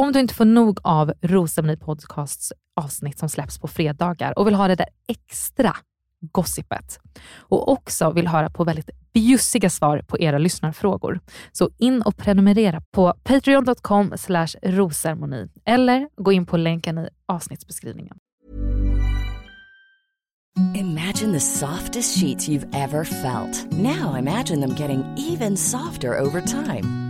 Om du inte får nog av Rosceremoni Podcasts avsnitt som släpps på fredagar och vill ha det där extra gossipet och också vill höra på väldigt bjussiga svar på era lyssnarfrågor. Så in och prenumerera på patreon.com rosermoni eller gå in på länken i avsnittsbeskrivningen. Imagine the softest sheets you've ever felt. Now imagine them getting even softer over time.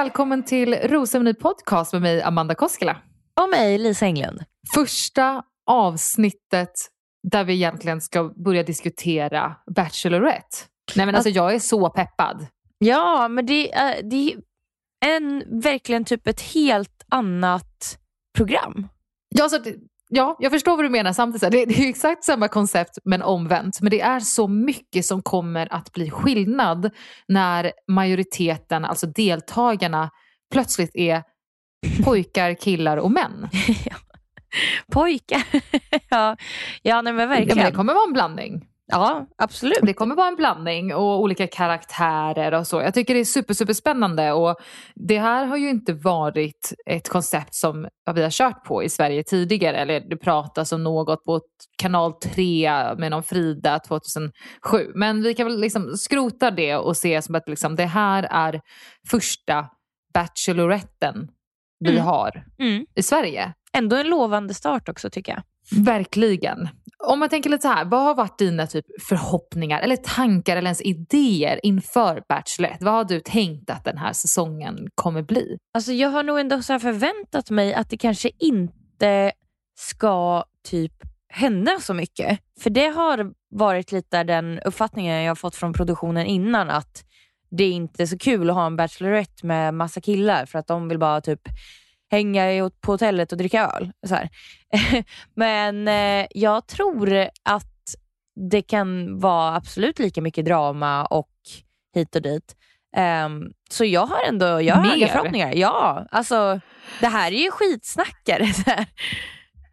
Välkommen till Rosceremoni Podcast med mig Amanda Koskela. Och mig, Lisa Englund. Första avsnittet där vi egentligen ska börja diskutera Bachelorette. Nej men alltså jag är så peppad. Ja, men det, är- det är en, verkligen typ ett helt annat program. Ja, så det, ja, jag förstår vad du menar samtidigt. Det, det är exakt samma koncept men omvänt. Men det är så mycket som kommer att bli skillnad när majoriteten, alltså deltagarna, plötsligt är pojkar, killar och män. Pojkar. ja, ja nej, men Ja, verkligen. men det kommer vara en blandning. Ja, absolut. Det kommer vara en blandning och olika karaktärer och så. Jag tycker det är super, super spännande och det här har ju inte varit ett koncept som vi har kört på i Sverige tidigare. Eller det pratas om något på kanal 3 med någon Frida 2007. Men vi kan väl liksom skrota det och se som att liksom det här är första Bacheloretten vi Mm. har Mm. i Sverige. Ändå en lovande start också tycker jag. Verkligen. Om man tänker lite så här, vad har varit dina typ förhoppningar eller tankar eller ens idéer inför Bachelorette? Vad har du tänkt att den här säsongen kommer bli? Alltså jag har nog ändå så förväntat mig att det kanske inte ska typ hända så mycket. För det har varit lite den uppfattningen jag har fått från produktionen innan att det är inte så kul att ha en Bachelorette med massa killar för att de vill bara typ hänga på hotellet och dricka öl. Så här. Men eh, jag tror att det kan vara absolut lika mycket drama och hit och dit. Ehm, så jag har ändå jag har höga förhoppningar. Ja, alltså det här är ju skitsnackare.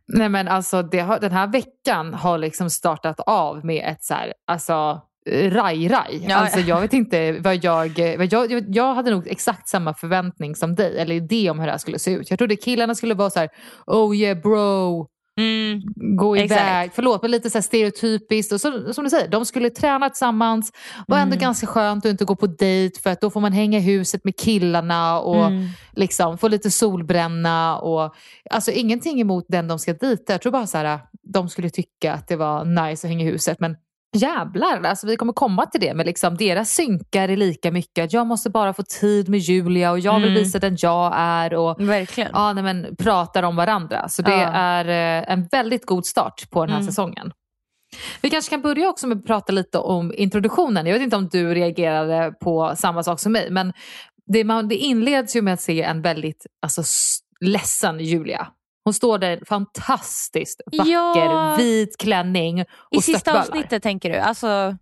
Nej men alltså har, den här veckan har liksom startat av med ett så här, alltså raj-raj. Ja, alltså ja. jag vet inte vad jag, vad jag, jag... Hade nog exakt samma förväntning som dig, eller idé om hur det här skulle se ut. Jag trodde killarna skulle vara så här, oh yeah bro, Mm. gå Exakt. iväg. Förlåt, men lite så stereotypiskt. Och så, som du säger, de skulle träna tillsammans. Var ändå Mm. ganska skönt att inte gå på dejt för att då får man hänga i huset med killarna och Mm. liksom få lite solbränna. Och, alltså ingenting emot den de ska dejta. Jag tror bara så här, de skulle tycka att det var nice att hänga i huset. Men jävlar, alltså vi kommer komma till det. Men liksom, deras synkar är lika mycket. Jag måste bara få tid med Julia och jag vill Mm. visa den jag är. Och, Verkligen. ja, nej, men, pratar om varandra. Så det Ja. är eh, en väldigt god start på den här Mm. säsongen. Vi kanske kan börja också med att prata lite om introduktionen. Jag vet inte om du reagerade på samma sak som mig. Men det, man, det inleds ju med att se en väldigt alltså, ledsen Julia. Hon står där fantastiskt vacker Ja. vit klänning och I sista avsnittet tänker du? Alltså,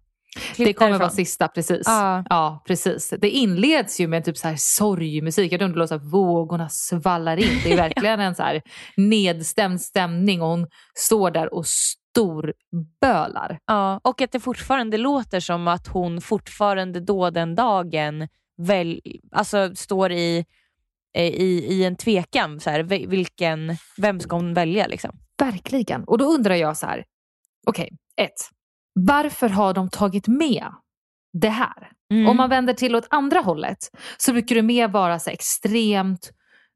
Det kommer därifrån. vara sista, precis. Ja. Ja, precis. Det inleds ju med typ så här sorgmusik. Jag undrar så här, vågorna svallar in. Det är verkligen en så här nedstämd stämning och hon står där och storbölar. Ja, och att det fortfarande låter som att hon fortfarande då den dagen väl, alltså står i, i, i en tvekan. Så här, vi- vilken, vem ska hon välja? Liksom? Verkligen. Och då undrar jag så här, okej, ett. Varför har de tagit med det här? Mm. Om man vänder till åt andra hållet så brukar det mer vara så extremt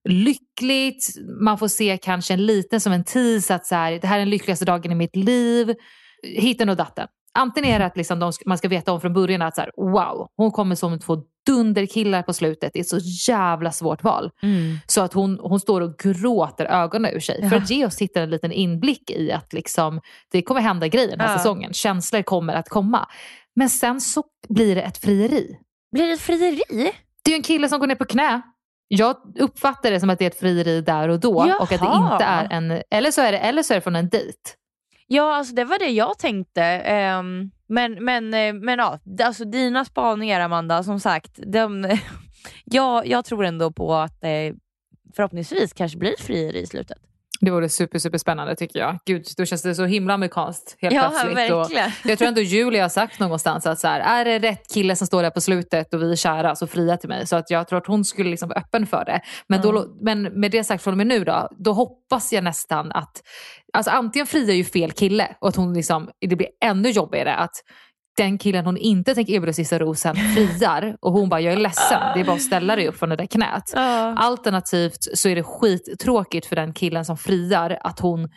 lyckligt. Man får se kanske en liten som en tease att så här, det här är den lyckligaste dagen i mitt liv. Hitten och datten. Antingen är det att liksom de, man ska veta om från början att så här, wow, hon kommer som två dunderkillar på slutet. Det är ett så jävla svårt val. Mm. Så att hon, hon står och gråter ögonen ur sig. För Ja. att ge oss tittare en liten inblick i att liksom, det kommer hända grejer den här Ja. säsongen. Känslor kommer att komma. Men sen så blir det ett frieri. Blir det ett frieri? Det är ju en kille som går ner på knä. Jag uppfattar det som att det är ett frieri där och då och att det Jaha. inte är en, eller så är det, eller så är det från en dejt. Ja, alltså det var det jag tänkte. Ehm, men men, eh, men ja, alltså dina spaningar Amanda, som sagt. De, ja, jag tror ändå på att det förhoppningsvis kanske blir ett frieri i slutet. Det vore super, super spännande tycker jag. Gud, då känns det så himla amerikanskt helt Ja, plötsligt. verkligen. Och jag tror ändå Julia har sagt någonstans att så här, är det rätt kille som står där på slutet och vi är kära så fria till mig. Så att jag tror att hon skulle liksom vara öppen för det. Men, då, men med det sagt från och med nu då, då hoppas jag nästan att alltså antingen friar ju fel kille och att hon liksom, det blir ännu jobbigare att den killen hon inte tänker erbjuda sista rosen friar och hon bara, jag är ledsen, det är bara att ställa dig upp från det där knät. Alternativt så är det skittråkigt för den killen som friar att hon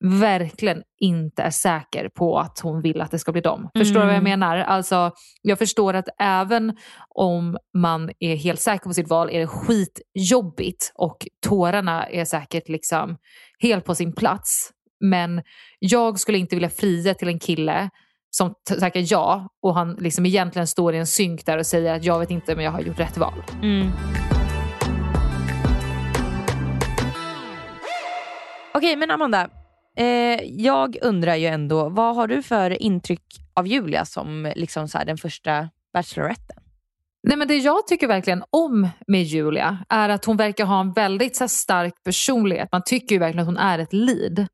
verkligen inte är säker på att hon vill att det ska bli dem. Förstår du vad jag menar? Alltså, jag förstår att även om man är helt säker på sitt val är det skitjobbigt och tårarna är säkert liksom helt på sin plats. Men jag skulle inte vilja fria till en kille som tackar ja och han liksom egentligen står i en synk där och säger att jag vet inte men jag har gjort rätt val. Mm. Okej, men Amanda. Eh, jag undrar ju ändå, vad har du för intryck av Julia som liksom så här, den första Bacheloretten? Nej, men det jag tycker verkligen om med Julia är att hon verkar ha en väldigt så här, stark personlighet. Man tycker ju verkligen att hon är ett lead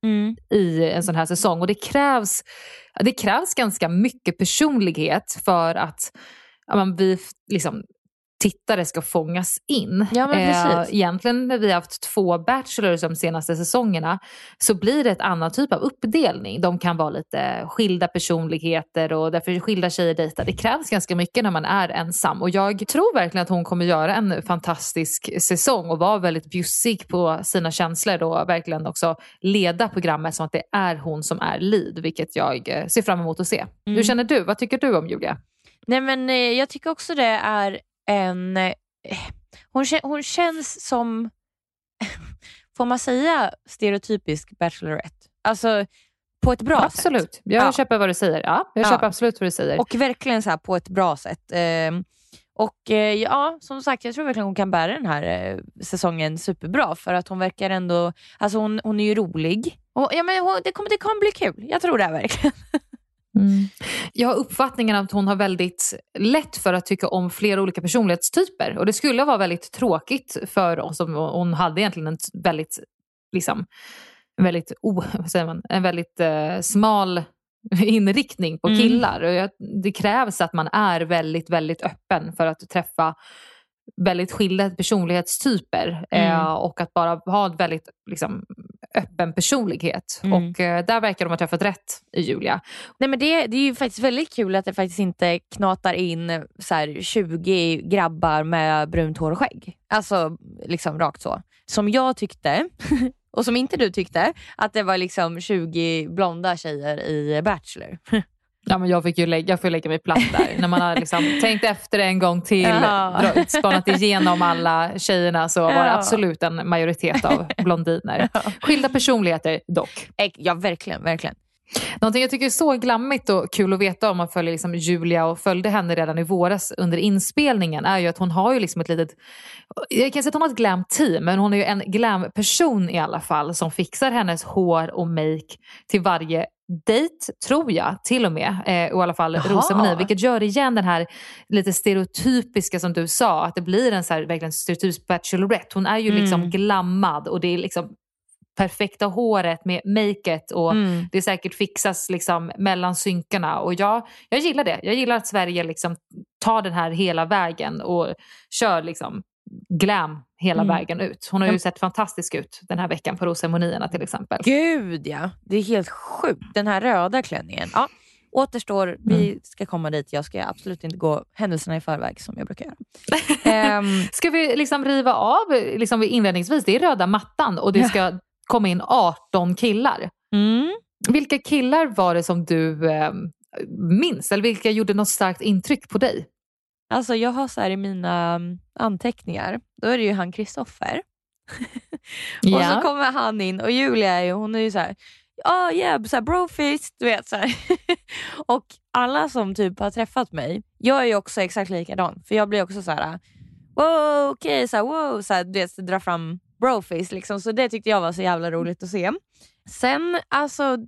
i en sån här säsong. Och det krävs, det krävs ganska mycket personlighet för att ja, man, vi liksom, tittare ska fångas in. Ja, men precis. egentligen när vi har haft två Bachelors de senaste säsongerna så blir det ett annan typ av uppdelning. De kan vara lite skilda personligheter och därför är skilda tjejer dejtar. Det krävs ganska mycket när man är ensam och jag tror verkligen att hon kommer göra en fantastisk säsong och vara väldigt bjussig på sina känslor och verkligen också leda programmet som att det är hon som är lead, vilket jag eh, ser fram emot att se. Mm. Hur känner du? Vad tycker du om Julia? Nej men eh, jag tycker också det är en... Eh, hon, hon känns som, får man säga stereotypisk Bachelorette? Alltså på ett bra sätt. absolut, jag Ja. köper vad du säger. Ja, jag Ja. köper absolut vad du säger. Och verkligen så här på ett bra sätt. Ehm, och eh, ja, som sagt, jag tror verkligen hon kan bära den här eh, säsongen superbra för att hon verkar ändå, alltså hon, hon är ju rolig. Och, ja, men hon, det, kommer, det kommer bli kul, jag tror det verkligen. Mm. Jag har uppfattningen att hon har väldigt lätt för att tycka om flera olika personlighetstyper. Och det skulle vara väldigt tråkigt för oss om hon hade egentligen en väldigt, liksom, en väldigt, oh, man, en väldigt eh, smal inriktning på Mm. killar. Och jag, det krävs att man är väldigt, väldigt öppen för att träffa väldigt skilda personlighetstyper Mm. eh, och att bara ha ett väldigt liksom, öppen personlighet. Mm. Och eh, där verkar de ha träffat rätt i Julia. Nej, men det, det är ju faktiskt väldigt kul att det faktiskt inte knatar in så här, 20 grabbar med brunt hår och skägg. Alltså liksom rakt så. Som jag tyckte, och som inte du tyckte, att det var liksom 20 blonda tjejer i Bachelor. Ja, men jag fick ju lägga, jag får lägga mig platt där. När man har liksom tänkt efter en gång till, Ja. spanat igenom alla tjejerna så var det Ja. absolut en majoritet av blondiner. Skilda personligheter dock. Ja, verkligen. verkligen. Någonting jag tycker är så glammigt och kul att veta om man följer liksom Julia och följde henne redan i våras under inspelningen är ju att hon har ju liksom ett litet, jag kan säga att hon har ett glam-team men hon är ju en glam-person i alla fall som fixar hennes hår och make till varje dejt, tror jag till och med. Eh, och i alla fall rosceremoni, vilket gör igen den här lite stereotypiska som du sa, att det blir en så här verkligen stereotypisk bachelorette. Hon är ju liksom Mm. glammad och det är liksom perfekta håret med makeet och Mm. det säkert fixas liksom mellan synkarna. Och jag, jag gillar det. Jag gillar att Sverige liksom tar den här hela vägen och kör liksom glam hela Mm. vägen ut. Hon har ju sett fantastisk ut den här veckan på rosceremonierna till exempel. Gud ja, det är helt sjukt. Den här röda klänningen. Ja, återstår, vi ska komma dit. Jag ska absolut inte gå händelserna i förväg som jag brukar göra. Ehm, Ska vi liksom riva av liksom inledningsvis, det är röda mattan och det ska komma in 18 killar. mm. Vilka killar var det som du eh, minns? Eller vilka gjorde något starkt intryck på dig? Alltså jag har så här i mina um, anteckningar, då är det ju han Kristoffer. Och så kommer han in och Julia är ju, hon är ju så här, ja oh, yeah, så här brofist, du vet så här. Och alla som typ har träffat mig, jag är ju också exakt likadan. För jag blir också så här, wow, okej, så här, wow, så här, du vet, dra fram brofist liksom. Så det tyckte jag var så jävla roligt att se. Sen, alltså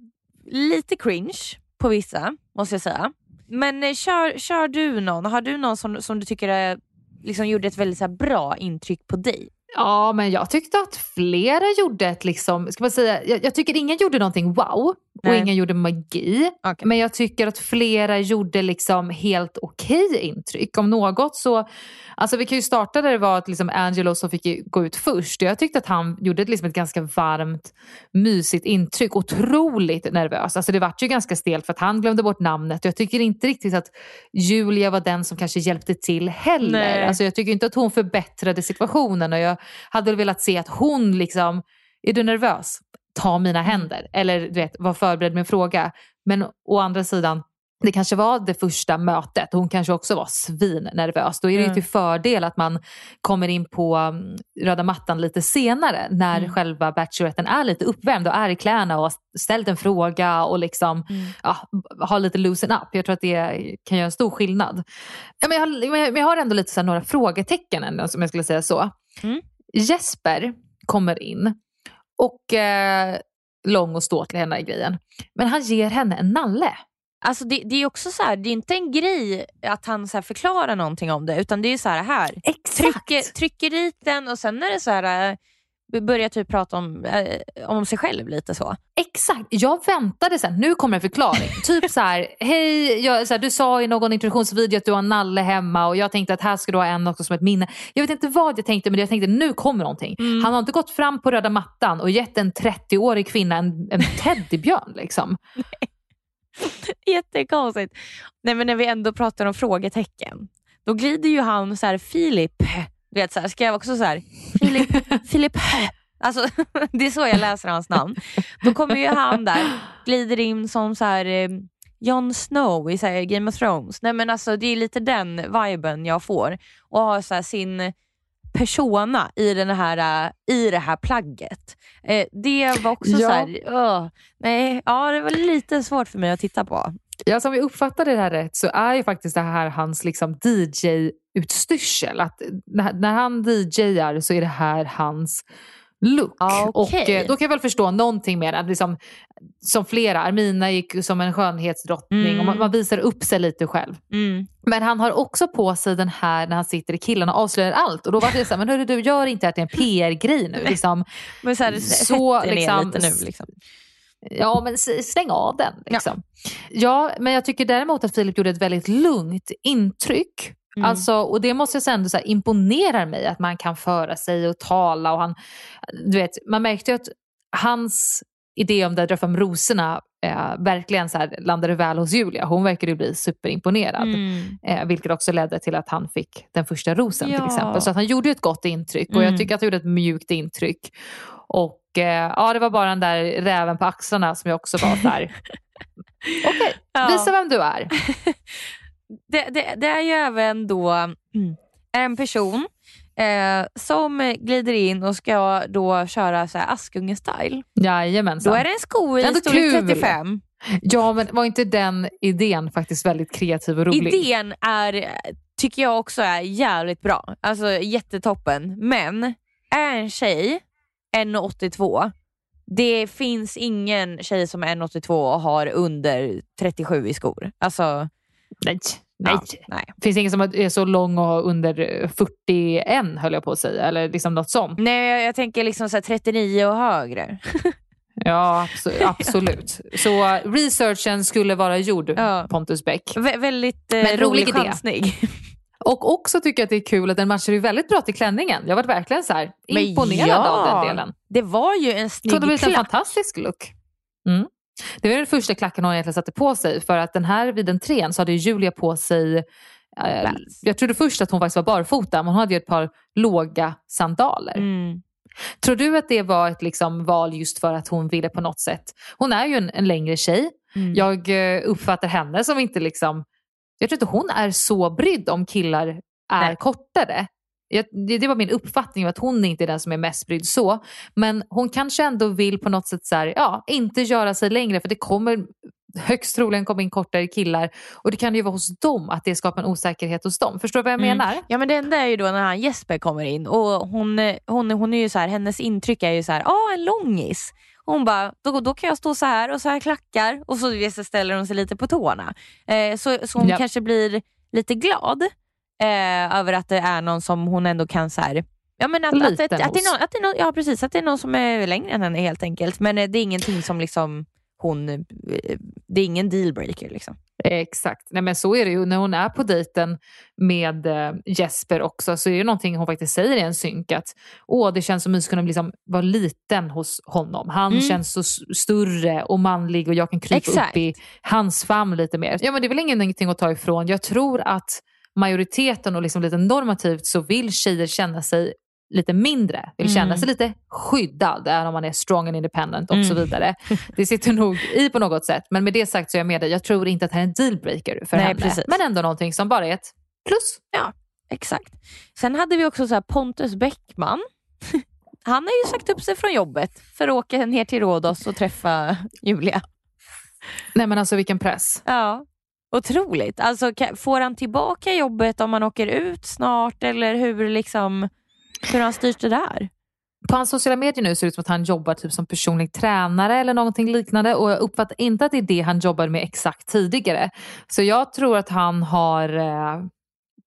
lite cringe på vissa, måste jag säga. Men eh, kör, kör du någon? Har du någon som, som du tycker är, liksom, gjorde ett väldigt så här, bra intryck på dig? Ja, men jag tyckte att flera gjorde ett, liksom, ska man säga, jag, jag tycker ingen gjorde någonting wow och Nej. ingen gjorde magi. Okej. Men jag tycker att flera gjorde liksom helt okej intryck. Om något så, alltså vi kan ju starta där det var att liksom Angelo som fick gå ut först. Jag tyckte att han gjorde liksom ett ganska varmt, mysigt intryck. Otroligt nervös. Alltså det var ju ganska stelt för att han glömde bort namnet. Och jag tycker inte riktigt att Julia var den som kanske hjälpte till heller. Nej. Alltså jag tycker inte att hon förbättrade situationen. Och jag hade väl velat se att hon liksom, är du nervös? Ta mina händer. Eller du vet, var förberedd med en fråga. Men å andra sidan, det kanske var det första mötet. Hon kanske också var svinnervös. Då är det ju Mm. till fördel att man kommer in på um, röda mattan lite senare när Mm. själva bacheloretten är lite uppvärmd och är i kläderna och har ställt en fråga och liksom Mm. ja, har lite loosen up. Jag tror att det kan göra en stor skillnad. Ja, men jag, har, men jag- har ändå lite så några frågetecken ändå, som jag skulle säga så. Mm. Jesper kommer in och eh, lång och ståtlig henne i grejen. Men han ger henne en nalle. Alltså det, det är också så här, det är inte en grej att han så förklarar någonting om det utan det är så här, här trycker, trycker dit den och sen är det så här, eh, börjar typ prata om, eh, om sig själv lite så. Exakt, jag väntade sen, nu kommer en förklaring. typ så här, hej, jag, så här, du sa i någon introduktionsvideo att du har en nalle hemma och jag tänkte att här ska du ha en också som ett minne. Jag vet inte vad jag tänkte men jag tänkte nu kommer någonting. Han har inte gått fram på röda mattan och gett en 30-årig kvinna en, en teddybjörn liksom. Jättekonstigt. Nej men när vi ändå pratar om frågetecken, då glider ju han så här, Filip, du vet så här, skrev också så här, Filip, Filip, alltså det är så jag läser hans namn. Då kommer ju han där, glider in som så här eh, Jon Snow i så här, Game of Thrones. Nej men alltså det är lite den viben jag får och har så här, sin persona i, den här, äh, i det här plagget. Eh, det var också Ja. så här, åh, nej, ja, det var lite svårt för mig att titta på. Ja, som vi uppfattade det här rätt så är ju faktiskt det här hans liksom DJ-utstyrsel. Att när, när han DJar så är det här hans look. Ja, okej. Och eh, då kan jag väl förstå någonting mer. Att liksom, som flera, Armina gick som en skönhetsdrottning Mm. och man, man visar upp sig lite själv. Mm. Men han har också på sig den här när han sitter i killarna och avslöjar allt. Och då var det så här, men hörru du, gör inte att det är en PR-grej nu. Liksom. Men så, här, Så, liksom, ner lite nu. Liksom. Ja, men stäng av den. Liksom. Ja. men jag tycker däremot att Filip gjorde ett väldigt lugnt intryck. Mm. Alltså, och det måste jag säga ändå så här, imponerar mig att man kan föra sig och tala. Och han, du vet, man märkte ju att hans idé om det dra fram rosorna eh, verkligen så här, landade väl hos Julia. Hon verkade ju bli superimponerad. Mm. Eh, vilket också ledde till att han fick den första rosen Ja. till exempel. Så att han gjorde ett gott intryck och jag Mm. tycker att han gjorde ett mjukt intryck. Och eh, ja, det var bara den där räven på axlarna som jag också var där. Okej, Ja. visa vem du är. det, det, det är ju även då mm, en person eh, som glider in och ska då köra så här Askungen-style. Jajamensan. Då är det en sko i storlek kul. 35. Ja, men var inte den idén faktiskt väldigt kreativ och rolig? Idén är, tycker jag också är jävligt bra. Alltså jättetoppen. Men är en tjej 1,82 det finns ingen tjej som är 1,82 och har under 37 i skor. Alltså, Nej. Nej. nej. Finns det ingen som är så lång och har under 41 höll jag på att säga. Eller liksom något sånt. Nej, jag, jag tänker liksom så här 39 och högre. Ja, abso- absolut. Så researchen skulle vara gjord, Ja. Pontus Bäck. Vä- väldigt eh, Men rolig rolig idé. chansning. Och också tycker jag att det är kul att den matchar ju väldigt bra till klänningen. Jag var verkligen så här imponerad ja, av den delen. Det var ju en Så det snygg blev en fantastisk look. Mm. Det var den första klacken hon egentligen satte på sig. För att den här vid entrén så hade ju Julia på sig eh, jag trodde först att hon faktiskt var barfota men hon hade ju ett par låga sandaler. Mm. Tror du att det var ett liksom val just för att hon ville på något sätt? Hon är ju en, en längre tjej. Mm. Jag eh, uppfattar henne som inte liksom... Jag tror inte hon är så brydd om killar är Nej. kortare. Jag, det, det var min uppfattning att hon inte är den som är mest brydd så. Men hon kanske ändå vill på något sätt så här, ja, inte göra sig längre för det kommer högst troligen komma in kortare killar och det kan ju vara hos dem att det skapar en osäkerhet hos dem. Förstår du vad jag Mm. menar? Ja men det enda är ju då när han Jesper kommer in och hon, hon, hon är ju så här, hennes intryck är ju så här, ah en långis. Hon bara, då, då kan jag stå så här och så här klackar och så, så ställer hon sig lite på tårna. Eh, så, så hon Ja. kanske blir lite glad eh, över att det är någon som hon ändå kan så här, Ja, men att, att, att, att, det är någon, att det är någon, ja precis, att det är någon som är längre än henne helt enkelt. Men eh, det är ingenting som liksom hon, eh, det är ingen dealbreaker liksom. Exakt. Nej, men så är det ju. När hon är på dejten med eh, Jesper också så är det någonting hon faktiskt säger i en synk att Åh, det känns som att kunna liksom vara liten hos honom. Han Mm. känns så större och manlig och jag kan krypa Exakt. upp i hans famn lite mer. Ja men det är väl ingenting att ta ifrån. Jag tror att majoriteten och liksom lite normativt så vill tjejer känna sig lite mindre, vill känna Mm. sig lite skyddad, även om man är strong and independent och så Mm. vidare. Det sitter nog i på något sätt. Men med det sagt så är jag med dig. Jag tror inte att det här är en dealbreaker för Nej, henne. precis. Men ändå någonting som bara är ett plus. Exakt. Sen hade vi också så här Pontus Bäckman. Han har ju sagt upp sig från jobbet för att åka ner till Rhodos och träffa Julia. Nej men alltså vilken press. Ja, otroligt. Alltså, får han tillbaka jobbet om han åker ut snart eller hur, liksom, hur har han styrt det där? På hans sociala medier nu ser det ut som att han jobbar typ som personlig tränare eller någonting liknande och jag uppfattar inte att det är det han jobbade med exakt tidigare. Så jag tror att han har eh,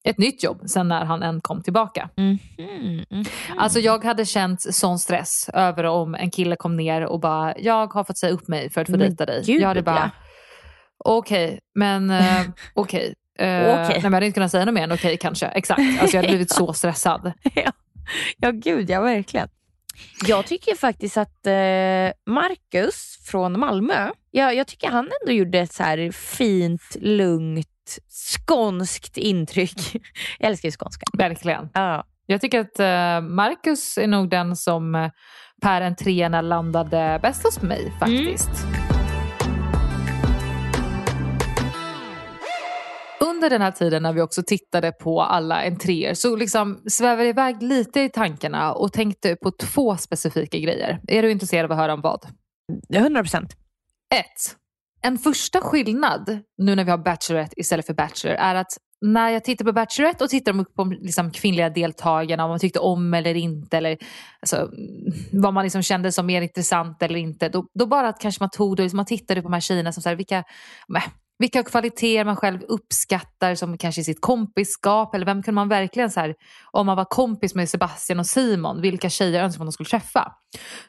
ett nytt jobb sen när han än kom tillbaka. Mm. Mm. Alltså jag hade känt sån stress över om en kille kom ner och bara jag har fått säga upp mig för att få dejta dig. gud, jag hade ja. Okej men eh, okej. Eh, Okej. Nej, men jag hade inte kunnat säga något mer än okej kanske. Exakt. Alltså jag hade blivit så stressad. ja. ja, gud ja, verkligen. Jag tycker faktiskt att eh, Marcus från Malmö, jag, jag tycker han ändå gjorde ett så här fint, lugnt, skånskt intryck. Jag älskar ju skånska. Verkligen. Ja. Jag tycker att eh, Marcus är nog den som eh, per entréerna landade bäst hos mig faktiskt. Under den här tiden när vi också tittade på alla entréer så liksom svävade jag iväg lite i tankarna och tänkte på två specifika grejer. Är du intresserad av att höra om vad? 100 procent. Ett. En första skillnad nu när vi har Bachelorette istället för Bachelor är att när jag tittar på Bachelorette och tittar på liksom kvinnliga deltagarna, om man tyckte om eller inte, eller alltså, mm, vad man liksom kände som mer intressant eller inte, då, då bara att kanske man tog det, liksom man tittade på de här tjejerna som så här, vilka, vilka kvaliteter man själv uppskattar som kanske i sitt kompisskap eller vem kunde man verkligen så här, om man var kompis med Sebastian och Simon, vilka tjejer önskar man de skulle träffa?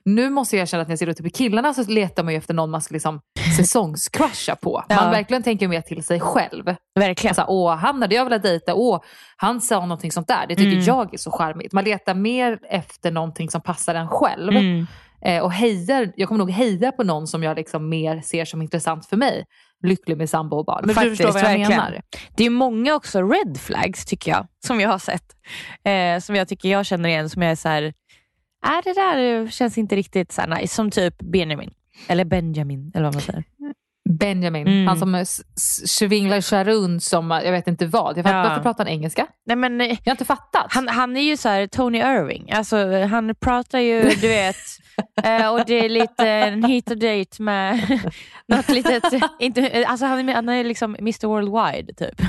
Nu måste jag erkänna att när jag ser ut på killarna så letar man ju efter någon man ska liksom säsongscrusha på. Man Ja. verkligen tänker mer till sig själv. Verkligen. Alltså, åh, han hade jag velat dejta, åh, han sa någonting sånt där. Det tycker Mm. jag är så charmigt. Man letar mer efter någonting som passar en själv Mm. eh, och hejar, jag kommer nog heja på någon som jag liksom mer ser som intressant för mig. Lycklig med sambo och barn. Men Faktiskt, du förstår vad jag verkligen. menar? Det är många också red flags tycker jag, som jag har sett. Eh, som jag tycker jag känner igen, som jag är så här, äh, det där känns inte riktigt så här nice. Som typ Benjamin. Eller Benjamin, eller vad man säger. Benjamin, Mm. han som svinglar sig runt som jag vet inte vad. Jag fattar, Ja. Varför pratar han engelska? Nej, men, eh, Jag har inte fattat. han, han är ju så här Tony Irving. Alltså, han pratar ju, du vet, eh, och det är lite en hit och date med något litet... Inte, alltså han, är, han är liksom Mr Worldwide typ.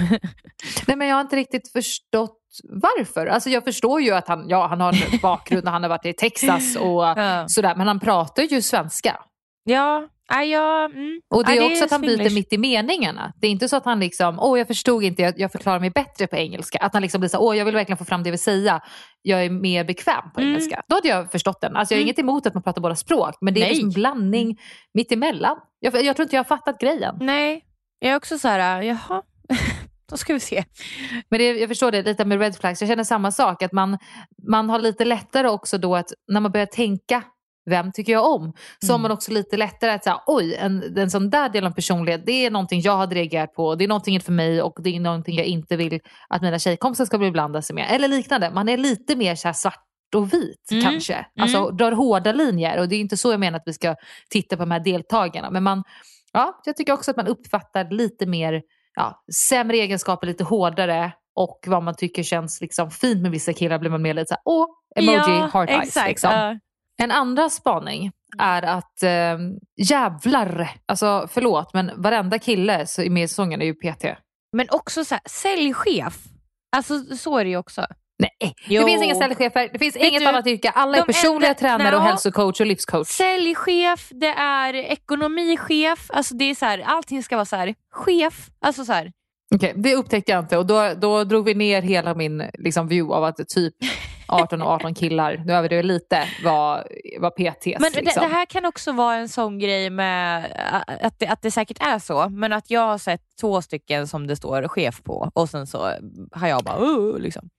Nej, men jag har inte riktigt förstått varför. Alltså, jag förstår ju att han, ja, han har en bakgrund och han har varit i Texas och Ja. sådär. Men han pratar ju svenska. Ja, ja, ja mm. Och det är Ja, också att han byter mitt i meningarna. Det är inte så att han liksom, åh jag förstod inte, jag, jag förklarar mig bättre på engelska. Att han liksom blir så, åh jag vill verkligen få fram det jag vill säga. Jag är mer bekväm på Mm. engelska. Då hade jag förstått den. Alltså jag har Mm. inget emot att man pratar båda språk. Men det är Nej. liksom en blandning mitt emellan. Jag, jag tror inte jag har fattat grejen. Nej, jag är också så här, jaha, då ska vi se. Men det, jag förstår det lite med red flags. Jag känner samma sak. Att man, man har lite lättare också då att när man börjar tänka vem tycker jag om? Så har Mm. man också lite lättare att säga, oj, en, en sån där del av personlighet, det är någonting jag har reagerat på, det är någonting för mig och det är någonting jag inte vill att mina tjejkompisar ska bli blanda sig med. Eller liknande, man är lite mer så svart och vit Mm. kanske. Alltså drar hårda linjer och det är inte så jag menar att vi ska titta på de här deltagarna. Men man, ja, jag tycker också att man uppfattar lite mer ja, sämre egenskaper, lite hårdare och vad man tycker känns liksom fint med vissa killar blir man mer lite såhär, åh, emoji, ja, heart eyes. exakt, Liksom. ja. En andra spaning är att eh, jävlar, alltså förlåt men varenda kille med i säsongen är ju PT. Men också så här, säljchef. Alltså så är det ju också. Nej, Jo. det finns inga ställchefer, det finns Vet inget du, annat yrke. Alla är personliga enda- tränare och hälsocoach och livscoach. Säljchef, det är ekonomichef. Alltså det är så här, allting ska vara så här, chef. Alltså så här, Okej, det upptäckte jag inte och då, då drog vi ner hela min liksom, view av att typ 18 och 18 killar, nu överdriver jag lite, var, var PTs. Men liksom. det, det här kan också vara en sån grej med att det, att det säkert är så, men att jag har sett två stycken som det står chef på och sen så har jag bara uh, liksom.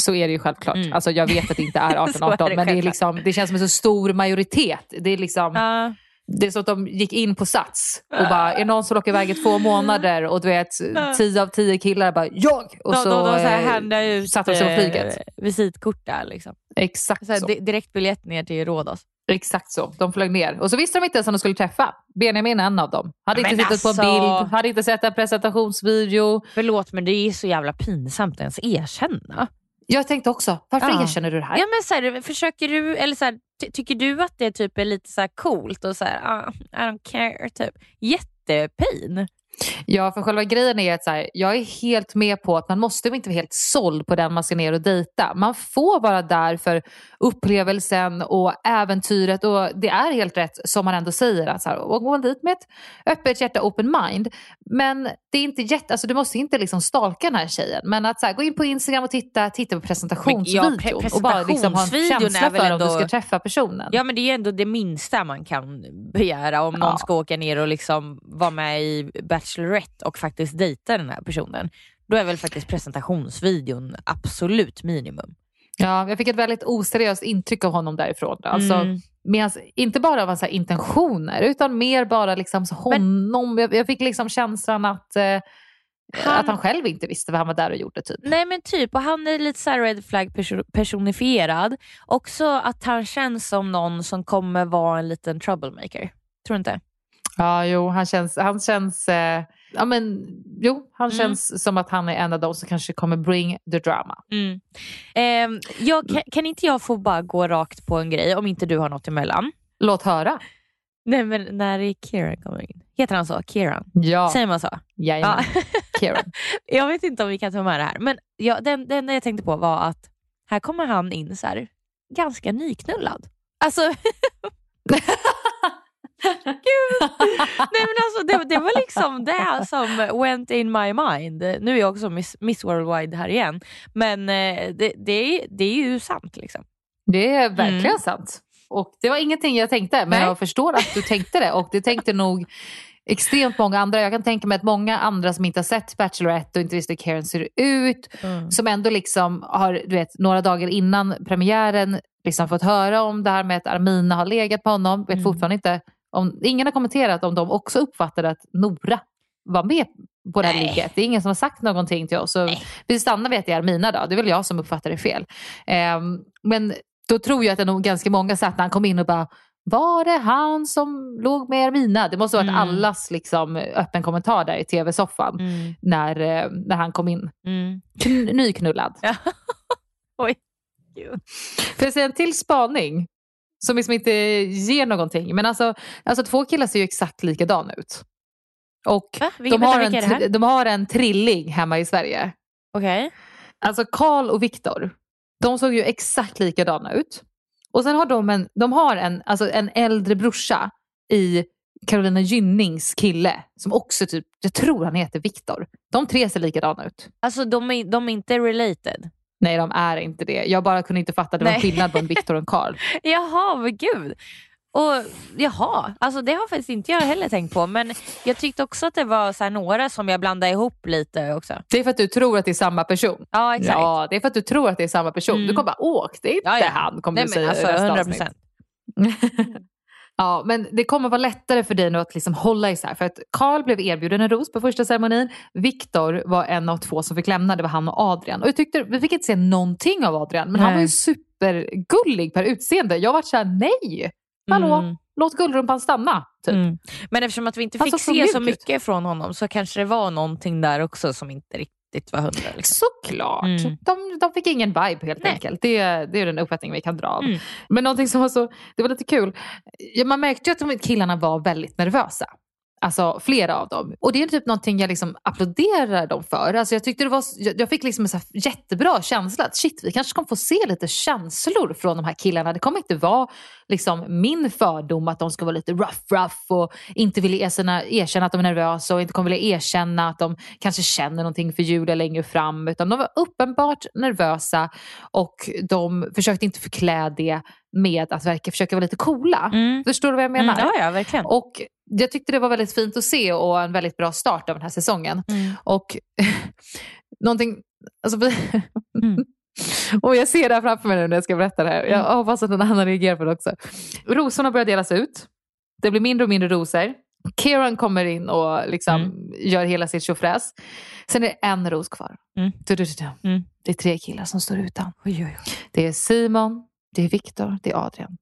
Så är det ju självklart. Mm. Alltså, jag vet att det inte är Så är 18-18 det men det, är liksom, det känns som en så stor majoritet. Det är, liksom, Ja. Det är så att de gick in på Sats och bara, är någon som åker iväg i två månader och du vet 10 av 10 killar bara jag! Och De, så, de, de så här eh, handlar ut satte de sig på flyget. visitkort där. Liksom. Exakt Så här, så. di- direktbiljett ner till Rhodos. Exakt så. De flög ner. Och så visste de inte ens om de skulle träffa. Benjamin är en av dem. Hade Men inte tittat på alltså- en bild, hade inte sett en presentationsvideo. Förlåt men det är så jävla pinsamt att ens erkänna. Jag tänkte också, varför Ja. erkänner du det här? Ja, men så här, försöker du, eller så här, ty- tycker du att det typ är lite så här coolt och så här, ah, I don't care, typ. Jättepin. Ja, för själva grejen är att så här, jag är helt med på att man måste inte vara helt såld på den man ska ner och dejta. Man får vara där för upplevelsen och äventyret och det är helt rätt som man ändå säger att så här, och gå man dit med ett öppet hjärta, open mind. Men det är inte jätte, alltså du måste inte liksom stalka den här tjejen. Men att så här, gå in på Instagram och titta, titta på presentationsvideon ja, pre- och bara liksom ha en känsla för om du ändå- ska träffa personen. Ja men det är ändå det minsta man kan begära om någon Ja. ska åka ner och liksom vara med i Bachelorette och faktiskt dejta den här personen. Då är väl faktiskt presentationsvideon absolut minimum. Ja, jag fick ett väldigt oseriöst intryck av honom därifrån. Alltså, Mm. hans, inte bara av hans intentioner utan mer bara liksom honom. jag, jag fick liksom känslan att, eh, Han- att han själv inte visste vad han var där och gjorde. Typ. Nej men typ, och han är lite så red flag perso- personifierad. Också att han känns som någon som kommer vara en liten troublemaker. Tror du inte? Ja, jo, han känns, han känns, eh, ja, men, jo, han Mm. känns som att han är en av de som kanske kommer bring the drama. Mm. Ehm, jag, kan, kan inte jag få bara gå rakt på en grej om inte du har något emellan? Låt höra. Nej men när är Kieran kommer in? Heter han så? Kieran? Ja, Säger man så? jajamän. Kieran. jag vet inte om vi kan ta med det här, men ja, den, den jag tänkte på var att här kommer han in så här, ganska nyknullad. Alltså, Gud. Nej, men alltså, det, det var liksom det som went in my mind. Nu är jag också Miss, Miss Worldwide här igen, men eh, det, det, är, det är ju sant. Liksom. Det är verkligen Mm. sant. Och det var ingenting jag tänkte, men Nej. jag förstår att du tänkte det. Och det tänkte nog extremt många andra. Jag kan tänka mig att många andra som inte har sett Bachelorette och inte visste hur Karen ser ut, Mm. som ändå liksom har, du vet, några dagar innan premiären liksom fått höra om det här med att Armina har legat på honom. Vet Mm. fortfarande inte om, ingen har kommenterat om de också uppfattade att Nora var med på det här Nej. ligget. Det är ingen som har sagt någonting till oss. Så vi stannar vid att det är Armina då. Det är väl jag som uppfattar det fel. Ehm, men då tror jag att det nog ganska många satt när han kom in och bara var det han som låg med Armina? Det måste ha varit Mm. allas liksom, öppen kommentar där i tv-soffan Mm. när, eh, när han kom in. Mm. Kn- nyknullad. Oj. Gud. Får jag säga en till spaning? Som liksom inte ger någonting. Men alltså, alltså två killar ser ju exakt likadana ut. Och Va? De har, en, de har en trilling hemma i Sverige. Okej. Alltså Karl och Viktor, de såg ju exakt likadana ut. Och sen har de en, de har en, alltså en äldre brorsa i Carolina Gynnings kille som också typ, jag tror han heter Viktor. De tre ser likadana ut. Alltså de är, de är inte related? Nej de är inte det. Jag bara kunde inte fatta att det var Nej. skillnad på en Viktor och en Karl. Jaha, men gud. Och Jaha, alltså det har faktiskt inte jag heller tänkt på. Men jag tyckte också att det var så några som jag blandade ihop lite också. Det är för att du tror att det är samma person. Ja, exakt. Ja, det är för att du tror att det är samma person. Mm. Du kommer bara, åk, det är inte Ja, ja. han. Kommer Nej, du säga alltså i nästa 100 avsnitt. procent. Ja, men det kommer vara lättare för dig nu att liksom hålla isär. För att Karl blev erbjuden en ros på första ceremonin. Viktor var en av två som fick lämna. Det var han och Adrian. Och jag tyckte, vi fick inte se någonting av Adrian. Men han Nej. var ju supergullig per utseende. Jag var såhär, nej! Hallå, Mm. låt guldrumpan stanna. Typ. Mm. Men eftersom att vi inte Han fick så se så ut. mycket från honom så kanske det var någonting där också som inte riktigt var hundra. Liksom. Såklart. Mm. De, de fick ingen vibe helt Nej. enkelt. Det, det är den uppfattning vi kan dra av. Mm. Men någonting som var så, det var lite kul. Ja, man märkte ju att de killarna var väldigt nervösa. Alltså flera av dem. Och det är typ någonting jag liksom applåderar dem för. Alltså jag, tyckte det var, jag fick liksom en så jättebra känsla att shit, vi kanske kommer få se lite känslor från de här killarna. Det kommer inte vara liksom min fördom att de ska vara lite rough rough och inte vilja erkänna, erkänna att de är nervösa och inte kommer vilja erkänna att de kanske känner någonting för Julia längre fram. Utan de var uppenbart nervösa och de försökte inte förklä det med att verka försöka vara lite coola. Mm. Förstår du vad jag menar? Mm, ja, ja, verkligen. Och jag tyckte det var väldigt fint att se och en väldigt bra start av den här säsongen. Mm. Och någonting, alltså, Mm. och jag ser det här framför mig nu när jag ska berätta det här. Jag Mm. hoppas att någon annan reagerar på det också. Rosorna börjar delas ut. Det blir mindre och mindre rosor. Kieran kommer in och liksom gör hela sitt tjofräs. Sen är det en ros kvar. Mm. Du, du, du. Mm. Det är tre killar som står utan. Oj, oj, oj. Det är Simon, det är Viktor, det är Adrian.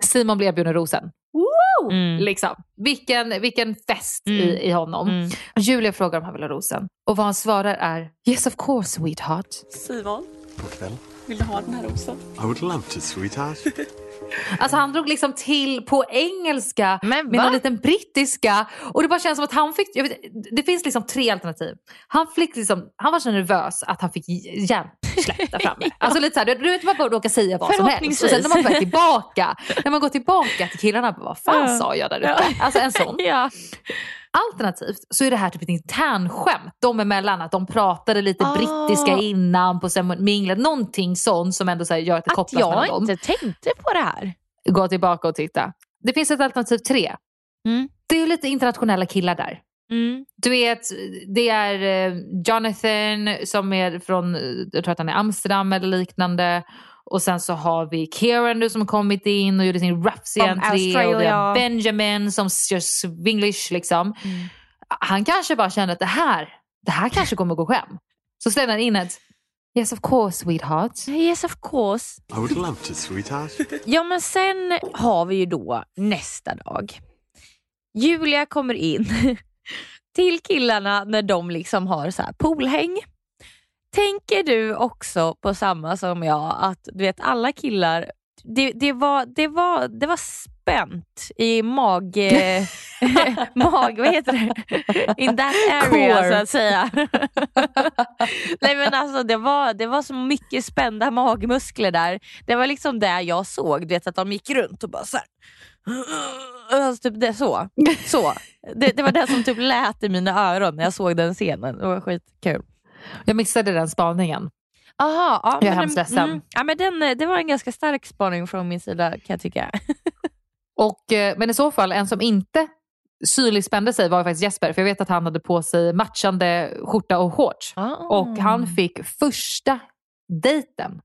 Simon blir erbjuden rosen. Woo! Mm. Liksom. Vilken, vilken fest Mm. i, i honom. Mm. Julia frågar om han vill ha rosen. Och vad han svarar är Yes of course sweetheart. Simon, God kväll. vill du ha den här rosen? I would love to, sweetheart. Alltså han drog liksom till på engelska Men med någon liten brittiska. Och det bara känns som att han fick, jag vet, det finns liksom tre alternativ. Han, fick liksom, han var så nervös att han fick hjärnsläpp där framme. Alltså lite såhär, du, du vet man bara råkar säga vad som helst. Och sen när man går tillbaka, när man går tillbaka till killarna, vad fan sa jag där uppe? Alltså en sån. Ja. Alternativt så är det här typ ett internskämt dem emellan. Att de pratade lite Ah. brittiska innan på minglet. Någonting sånt som ändå så här, gör att det Att kopplas mellan jag dem. inte tänkte på det här. Gå tillbaka och titta. Det finns ett alternativ tre. Mm. Det är lite internationella killar där. Mm. Du vet, det är eh, Jonathan som är från, jag tror att han är Amsterdam eller liknande. Och sen så har vi Kieran nu som har kommit in och gjorde sin rufsig From entré. Och vi Australia. har Benjamin som kör swinglish liksom. Mm. Han kanske bara kände att det här, det här kanske kommer gå hem. Så slängde han in ett Yes of course sweetheart. Yes of course. I would love to, sweetheart. Ja men sen har vi ju då nästa dag. Julia kommer in till killarna när de liksom har så poolhäng. Tänker du också på samma som jag att du vet alla killar det, det, var, det, var, det var spänt i mag... mag vad heter det? In that area Core. så att säga. Nej men alltså det var, det var så mycket spända magmuskler där. Det var liksom det jag såg, du vet att de gick runt och bara så här. Alltså, typ det, så. så. Det, det var det som typ lät i mina öron när jag såg den scenen. Det var skitkul. Jag missade den spaningen. Aha, ja, Jag är men hemskt ledsen. Mm, ja, men den, eh, det var en ganska stark spaning från min sida kan jag tycka. Och, eh, men i så fall, en som inte synligt spände sig var faktiskt Jesper. För jag vet att han hade på sig matchande skjorta och shorts. Ah. Och han fick första dejten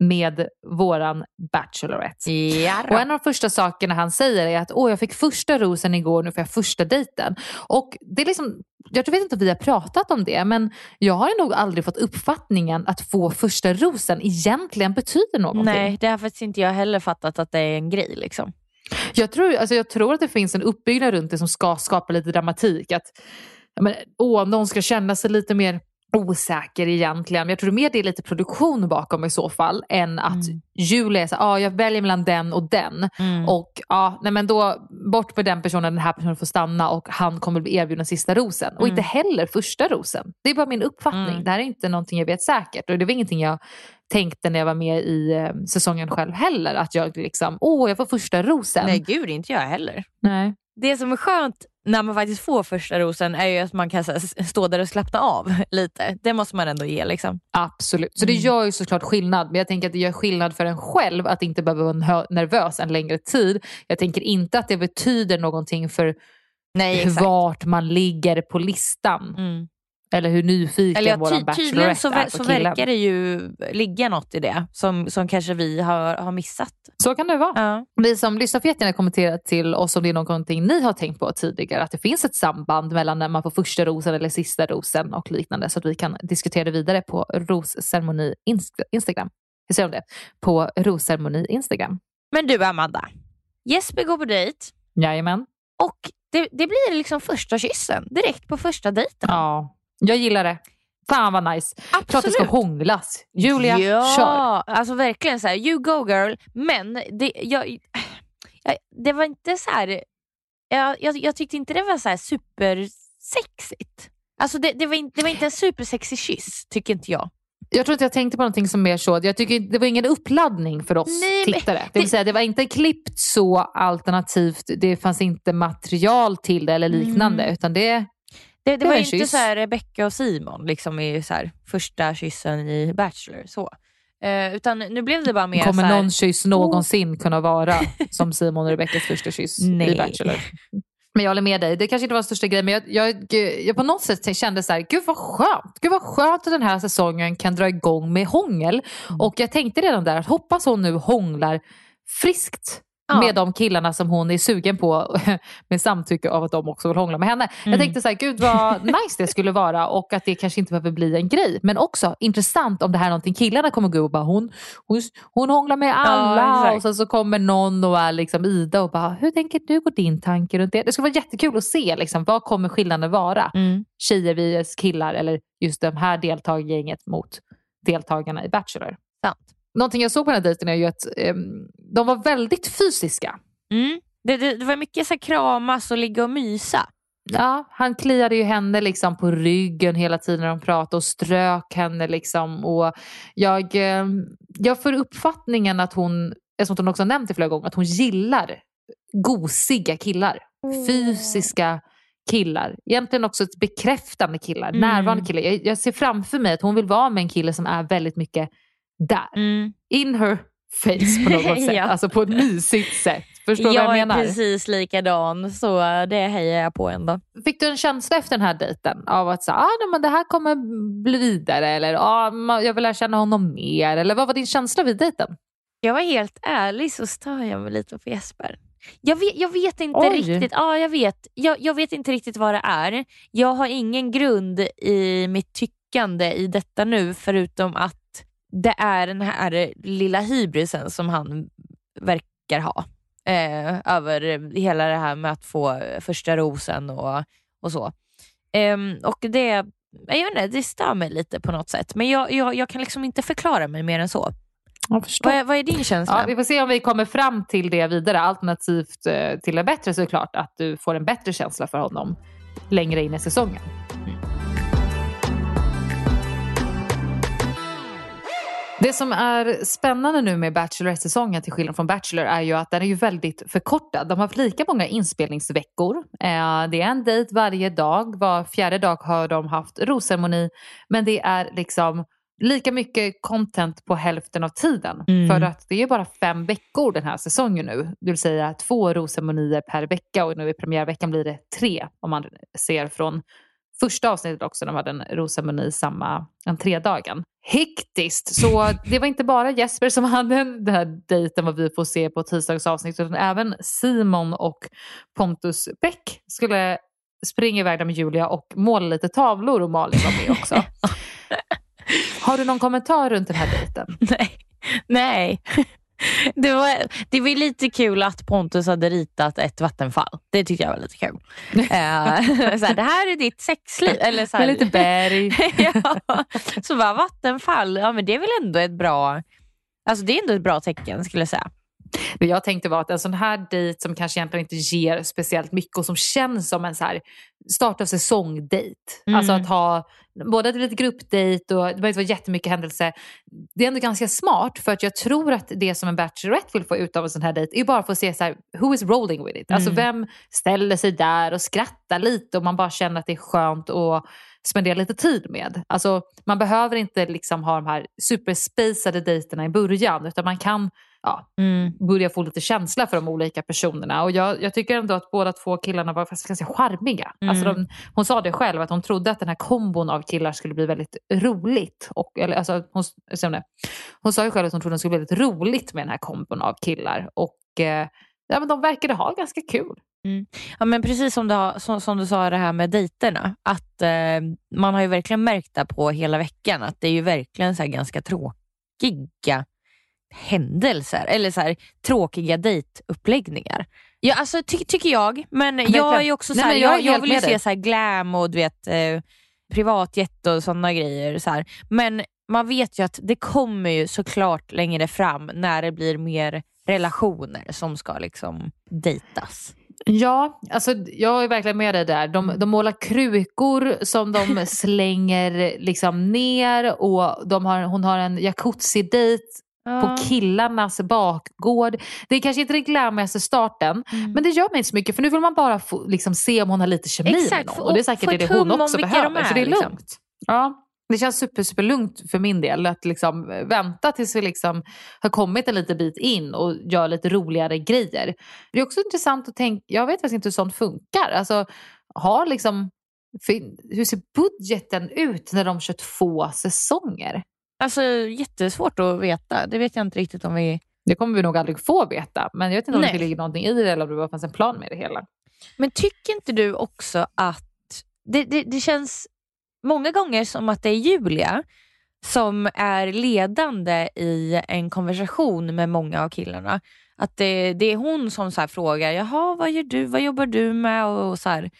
med våran Bachelorette. Ja, Och en av de första sakerna han säger är att Åh, jag fick första rosen igår, nu får jag första dejten. Och det är liksom, jag vet inte om vi har pratat om det, men jag har nog aldrig fått uppfattningen att få första rosen egentligen betyder någonting. Nej, det har faktiskt inte jag heller fattat att det är en grej. Liksom. Jag tror, alltså jag tror att det finns en uppbyggnad runt det som ska skapa lite dramatik. Att men, åh, någon ska känna sig lite mer osäker egentligen. Jag tror mer det är lite produktion bakom i så fall än att Mm. Julia är så ah, jag väljer mellan den och den. Mm. Och ja, nej men då bort med den personen, den här personen får stanna och han kommer bli erbjuden sista rosen. Och Mm. inte heller första rosen. Det är bara min uppfattning. Mm. Det här är inte någonting jag vet säkert. Och det var ingenting jag tänkte när jag var med i eh, säsongen själv heller. Att jag liksom, åh jag får första rosen. Nej gud, inte jag heller. nej. Det som är skönt när man faktiskt får första rosen är ju att man kan här, stå där och slappna av lite. Det måste man ändå ge. Liksom. Absolut. Så det Mm. gör ju såklart skillnad. Men jag tänker att det gör skillnad för en själv att inte behöva vara nervös en längre tid. Jag tänker inte att det betyder någonting för Nej, vart man ligger på listan. Mm. Eller hur nyfiken Eller ja, våran ty- Bachelorette tydligen så, är på så killen. verkar det ju ligga något i det som, som kanske vi har, har missat. Så kan det vara. Ja. Ni som lyssnar får jättegärna kommentera till oss om det är någonting ni har tänkt på tidigare. Att det finns ett samband mellan när man får första rosen eller sista rosen och liknande. Så att vi kan diskutera det vidare på rosceremoni Inst- Instagram. Vi säger om det. På rosceremoni Instagram. Men du Amanda, Jesper går på dejt Jajamän. och det, det blir liksom första kyssen direkt på första dejten. Ja, jag gillar det. Fan vad nice. Klart det ska Absolut. hånglas. Julia, ja, kör. alltså verkligen så här, you go girl. Men det, jag, jag, det var inte så här, jag, jag, jag tyckte inte det var så här supersexigt. Alltså det, det, var in, det var inte en supersexig kyss, tycker inte jag. Jag tror inte jag tänkte på någonting som mer så. Jag tycker det var ingen uppladdning för oss Nej, tittare. Det vill det- säga det var inte klippt så alternativt. Det fanns inte material till det eller liknande. Mm. Utan det, Det, det var inte kyss. så här Rebecca och Simon liksom i så här, första kyssen i Bachelor. Så. Eh, utan nu blev det bara mer kommer så här, någon kyss någonsin kunna vara som Simon och Rebeckas första kyss i. Bachelor. Men jag håller med dig, det kanske inte var den största grejen men jag, jag, jag på något sätt kände så här, gud vad skönt. Gud vad skönt att den här säsongen kan dra igång med hångel. Mm. Och jag tänkte redan där att hoppas hon nu hånglar friskt Ja. med de killarna som hon är sugen på med samtycke av att de också vill hångla med henne. Jag Mm. tänkte så här, gud vad nice det skulle vara och att det kanske inte behöver bli en grej. Men också intressant om det här är någonting killarna kommer gå och bara hon, hon, hon hånglar med alla exakt. och sen så kommer någon och är liksom Ida och bara hur tänker du och din tanke runt det? Det skulle vara jättekul att se liksom, vad kommer skillnaden vara? Mm. Tjejer vs killar eller just det här deltagargänget mot deltagarna i Bachelor. Sant. Någonting jag såg på den här dejten är ju att ehm, de var väldigt fysiska. Mm. Det, det, det var mycket så här kramas och ligga och mysa. Ja, han kliade ju henne liksom på ryggen hela tiden när de pratade och strök henne. Liksom. Och jag, eh, jag får uppfattningen att hon, som hon också nämnt det flera gånger, att hon gillar gosiga killar. Fysiska killar. Egentligen också ett bekräftande killar, Mm. närvarande killar. Jag, jag ser framför mig att hon vill vara med en kille som är väldigt mycket där. Mm. In her face på något sätt. Ja. Alltså på ett mysigt sätt. Förstår du vad Jag jag är menar? precis likadan så det hejar jag på ändå. Fick du en känsla efter den här dejten av att så, ah, nej, men det här kommer bli vidare eller ah, jag vill lära känna honom mer? Eller vad var din känsla vid dejten? Jag var helt ärlig så stör jag mig lite på Jesper. Jag vet, jag vet inte Oj. riktigt ja, jag vet. Jag, jag vet inte riktigt vad det är. Jag har ingen grund i mitt tyckande i detta nu förutom att det är den här lilla hybrisen som han verkar ha. Eh, över hela det här med att få första rosen och, och så. Ehm, och det, jag vet inte, det stör mig lite på något sätt. Men jag, jag, jag kan liksom inte förklara mig mer än så. Jag förstår. Vad är, vad är din känsla? Ja, vi får se om vi kommer fram till det vidare. Alternativt eh, till det bättre såklart. Att du får en bättre känsla för honom längre in i säsongen. Det som är spännande nu med Bachelorette-säsongen till skillnad från Bachelor är ju att den är ju väldigt förkortad. De har haft lika många inspelningsveckor. Eh, det är en dejt varje dag. Var fjärde dag har de haft rosceremoni. Men det är liksom lika mycket content på hälften av tiden. Mm. För att det är bara fem veckor den här säsongen nu. Det vill säga två rosemonier per vecka och nu i premiärveckan blir det tre om man ser från första avsnittet också. De hade en rosemoni samma entrédagen. Hektiskt! Så det var inte bara Jesper som hade den här dejten vad vi får se på tisdagens avsnitt utan även Simon och Pontus Bäck skulle springa iväg där med Julia och måla lite tavlor och Malin var med också. Har du någon kommentar runt den här dejten? Nej. Nej. Det var, det var lite kul att Pontus hade ritat ett vattenfall. Det tyckte jag var lite kul. Eh, så här, det här är ditt sexliv. Eller så här, Med lite berg. ja. Så bara vattenfall, ja, men det är väl ändå ett bra Alltså det är ändå ett bra tecken skulle jag säga. Det jag tänkte var att en sån här dejt som kanske egentligen inte ger speciellt mycket och som känns som en så här start av säsongdejt. Mm. Alltså att ha både ett litet gruppdejt och det behöver inte vara jättemycket händelse. Det är ändå ganska smart för att jag tror att det som en Bachelorette vill få ut av en sån här dejt är bara att se så här, who is rolling with it. Alltså Mm. vem ställer sig där och skrattar lite och man bara känner att det är skönt att spendera lite tid med. Alltså man behöver inte liksom ha de här superspacade dejterna i början utan man kan ja, Mm. börja få lite känsla för de olika personerna. Och jag, jag tycker ändå att båda två killarna var faktiskt ganska charmiga. Mm. Alltså de, hon sa det själv, att hon trodde att den här kombon av killar skulle bli väldigt roligt. Och, eller, alltså, hon, det. hon sa ju själv att hon trodde det skulle bli väldigt roligt med den här kombon av killar. Och eh, ja, men de verkade ha ganska kul. Ja, men precis som du, har, som, som du sa det här med dejterna. Att eh, Man har ju verkligen märkt det på hela veckan att det är ju verkligen så ganska tråkiga händelser. Eller så här, tråkiga dejtuppläggningar. Ja, alltså, ty, tycker jag. Men jag är också Nej, så här, men jag jag, jag vill ju se så här glam och du vet, eh, privatjet och sådana grejer. Så här. Men man vet ju att det kommer ju såklart längre fram när det blir mer relationer som ska liksom dejtas. Ja, alltså jag är verkligen med dig där. De, de målar krukor som de slänger liksom ner och de har, hon har en jacuzzi-dejt på killarnas bakgård. Det är kanske inte den glammigaste starten, Mm. men det gör mig inte så mycket för nu vill man bara få, liksom, se om hon har lite kemi Exakt, med någon. Och det är säkert få det hon också behöver, de är, så det är liksom. lugnt. Ja. Det känns super, super lugnt för min del att liksom vänta tills vi liksom har kommit en liten bit in och gör lite roligare grejer. Det är också intressant att tänka, jag vet faktiskt inte hur sånt funkar. Alltså, har liksom, hur ser budgeten ut när de kör två säsonger? Alltså jättesvårt att veta. Det vet jag inte riktigt om vi... Det kommer vi nog aldrig få veta. Men jag vet inte om Nej. det ligger någonting i det eller om det bara fanns en plan med det hela. Men tycker inte du också att det, det, det känns många gånger som att det är Julia som är ledande i en konversation med många av killarna. Att det, det är hon som så frågar, jaha vad gör du, vad jobbar du med? Och, och så här.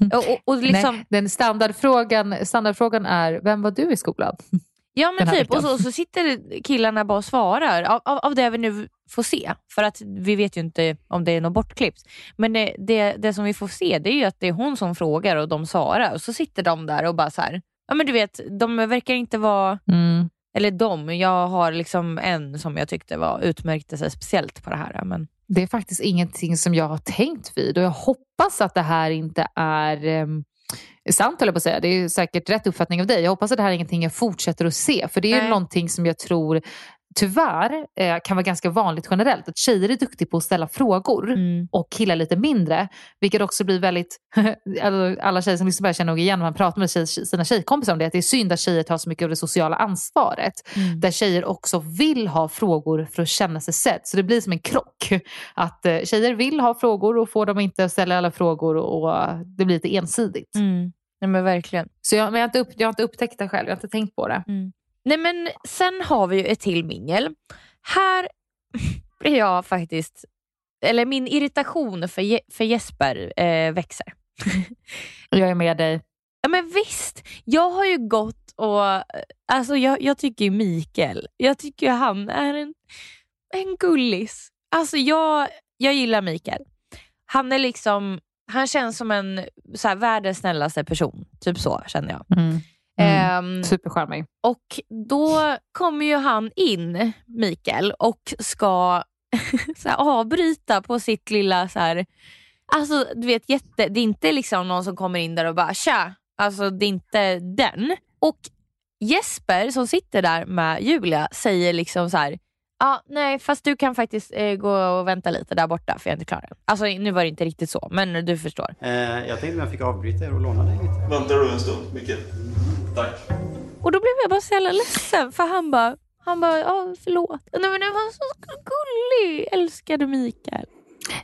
Och, och, och liksom, Nej, den standardfrågan, standardfrågan är, vem var du i skolan? Ja men typ, och så, så sitter killarna bara och svarar av, av, av det vi nu får se. För att vi vet ju inte om det är något bortklippt. Men det, det, det som vi får se det är ju att det är hon som frågar och de svarar. Och så sitter de där och bara så här. ja men du vet, de verkar inte vara, Mm. eller de, jag har liksom en som jag tyckte var utmärkte sig speciellt på det här. Men, Det är faktiskt ingenting som jag har tänkt vid och jag hoppas att det här inte är um, sant, höll jag på att säga. Det är säkert rätt uppfattning av dig. Jag hoppas att det här är ingenting jag fortsätter att se, för det är Nej. någonting som jag tror tyvärr eh, kan vara ganska vanligt generellt. Att tjejer är duktiga på att ställa frågor mm. och killar lite mindre. Vilket också blir väldigt, alltså, alla tjejer som lyssnar på det känner nog igen när man pratar med tjej, sina tjejkompisar om det, att det är synd att tjejer tar så mycket av det sociala ansvaret. Mm. Där tjejer också vill ha frågor för att känna sig sedd. Så det blir som en krock. Att eh, tjejer vill ha frågor och får de inte ställa alla frågor och det blir lite ensidigt. Mm. Nej men verkligen. Så jag, men jag, har inte upp, jag har inte upptäckt det själv, jag har inte tänkt på det. Nej men sen har vi ju ett till mingel. Här blir jag faktiskt, eller min irritation för, Je- för Jesper eh, växer. Jag är med dig. Ja men visst, jag har ju gått och, alltså jag, jag tycker ju Mikael, jag tycker han är en, en gullis. Alltså jag, jag gillar Mikael. Han är liksom, han känns som en så här, världens snällaste person. Typ så känner jag. Mm. Ehm, Supercharmig. och då kommer ju han in, Mikael, och ska så här, avbryta på sitt lilla... Så här, alltså du vet, jätte, Det är inte liksom någon som kommer in där och bara tja, alltså det är inte den. Och Jesper som sitter där med Julia säger liksom så här. Ja, nej fast du kan faktiskt eh, gå och vänta lite där borta för jag är inte klar än. Alltså nu var det inte riktigt så, men du förstår. Eh, jag tänkte om jag fick avbryta er och låna dig lite. Väntar du en stund, Micke? Tack. Och då blev jag bara så jävla ledsen för han bara, han bara, ja förlåt. Nej men den var så gullig, älskade Mikael.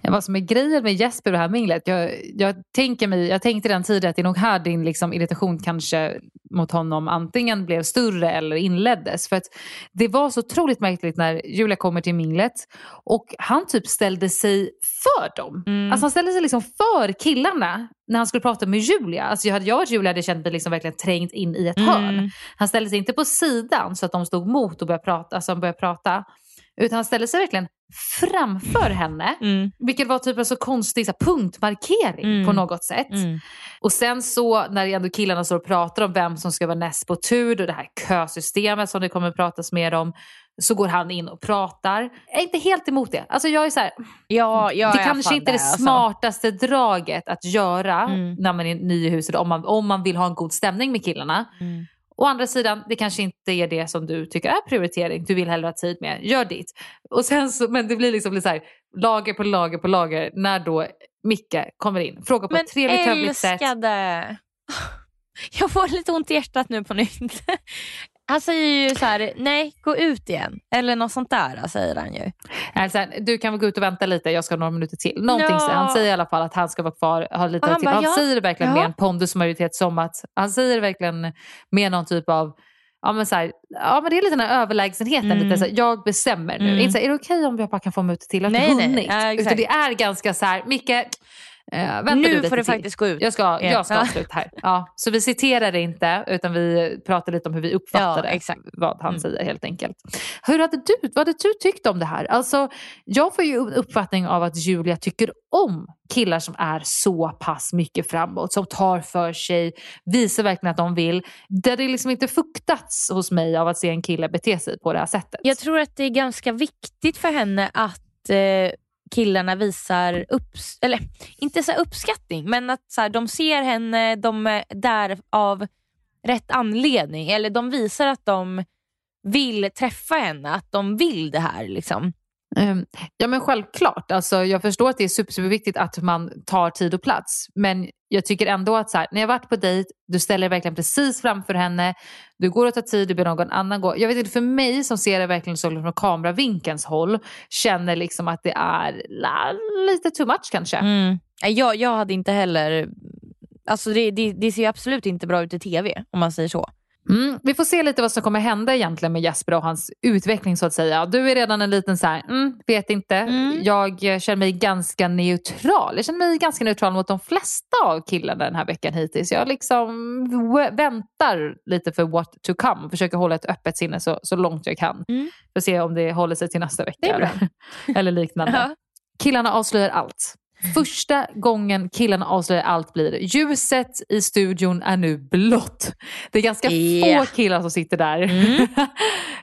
Vad som är grejen med Jesper och det här minglet. Jag, jag, tänker mig, jag tänkte redan tidigare att det är nog här din liksom, irritation kanske mot honom antingen blev större eller inleddes. För att det var så otroligt märkligt när Julia kommer till minglet och han typ ställde sig för dem. Mm. Alltså han ställde sig liksom för killarna när han skulle prata med Julia. Alltså jag, hade, jag och Julia hade känt mig liksom verkligen trängt in i ett Mm. hörn. Han ställde sig inte på sidan så att de stod mot och började prata. Alltså började prata utan han ställde sig verkligen framför henne. Mm. Vilket var typ en så konstig så här, punktmarkering Mm. på något sätt. Mm. Och sen så när ändå killarna står och pratar om vem som ska vara näst på tur och det här kösystemet som det kommer pratas mer om. Så går han in och pratar. Jag är inte helt emot det. Alltså jag är så här, Ja, jag det är kanske inte är det alltså. smartaste draget att göra Mm. när man är ny i huset om man, om man vill ha en god stämning med killarna. Å andra sidan, det kanske inte är det som du tycker är prioritering. Du vill hellre ha tid med. Gör ditt. Och sen så, men det blir liksom lite så här, lager på lager på lager när då Micke kommer in. Frågar på Men ett trevligt hövligt sätt. älskade. Jag får lite ont i hjärtat nu på nytt. Han säger ju så här, nej gå ut igen. Eller något sånt där säger han ju. Alltså, du kan väl gå ut och vänta lite, jag ska ha några minuter till. Någonting, så. Han säger i alla fall att han ska vara kvar, ha lite han till. bara, han ja, säger det verkligen ja. med en pondus och majoritet som att, han säger det verkligen med någon typ av Ja men, så här, ja men det är lite den här överlägsenheten. Mm. Lite så här, jag bestämmer nu. Mm. Inte så här, är det okej om jag bara kan få minuter till? Har Nej, inte nej. hunnit. Ja. Utan det är ganska så här, Micke, eh, vänta Nu får du faktiskt gå ut. Jag ska, jag ska avsluta här. Ja, så vi citerar det inte utan vi pratar lite om hur vi uppfattade Ja, vad han Mm. säger helt enkelt. Hur hade du, vad hade du tyckt om det här? Alltså, jag får ju uppfattning av att Julia tycker om killar som är så pass mycket framåt, som tar för sig, visar verkligen att de vill. Där det liksom inte fuktats hos mig av att se en kille bete sig på det här sättet. Jag tror att det är ganska viktigt för henne att eh, killarna visar upps eller inte så uppskattning, men att så här, de ser henne, de är där av rätt anledning. Eller de visar att de vill träffa henne, att de vill det här. Liksom. Ehm, ja men självklart. Alltså, jag förstår att det är super, superviktigt att man tar tid och plats. Men jag tycker ändå att så här, när jag varit på dejt, du ställer dig verkligen precis framför henne. Du går och tar tid, du ber någon annan gå. Jag vet inte, för mig som ser det verkligen så från kameravinkelns håll, känner liksom att det är la, lite too much kanske. Mm. Jag, jag hade inte heller... Alltså det, det, det ser ju absolut inte bra ut i TV om man säger så. Mm, vi får se lite vad som kommer hända egentligen med Jesper och hans utveckling så att säga. Du är redan en liten så här, mm, vet inte. Mm. Jag eh, känner mig ganska neutral. Jag känner mig ganska neutral mot de flesta av killarna den här veckan hittills. Jag liksom väntar lite för what to come försöker hålla ett öppet sinne så, så långt jag kan. Mm. För att se om det håller sig till nästa vecka. Eller liknande. Ja. Killarna avslöjar allt. Första gången killarna avslöjar allt blir ljuset i studion är nu blått. Det är ganska Ja. få killar som sitter där Mm.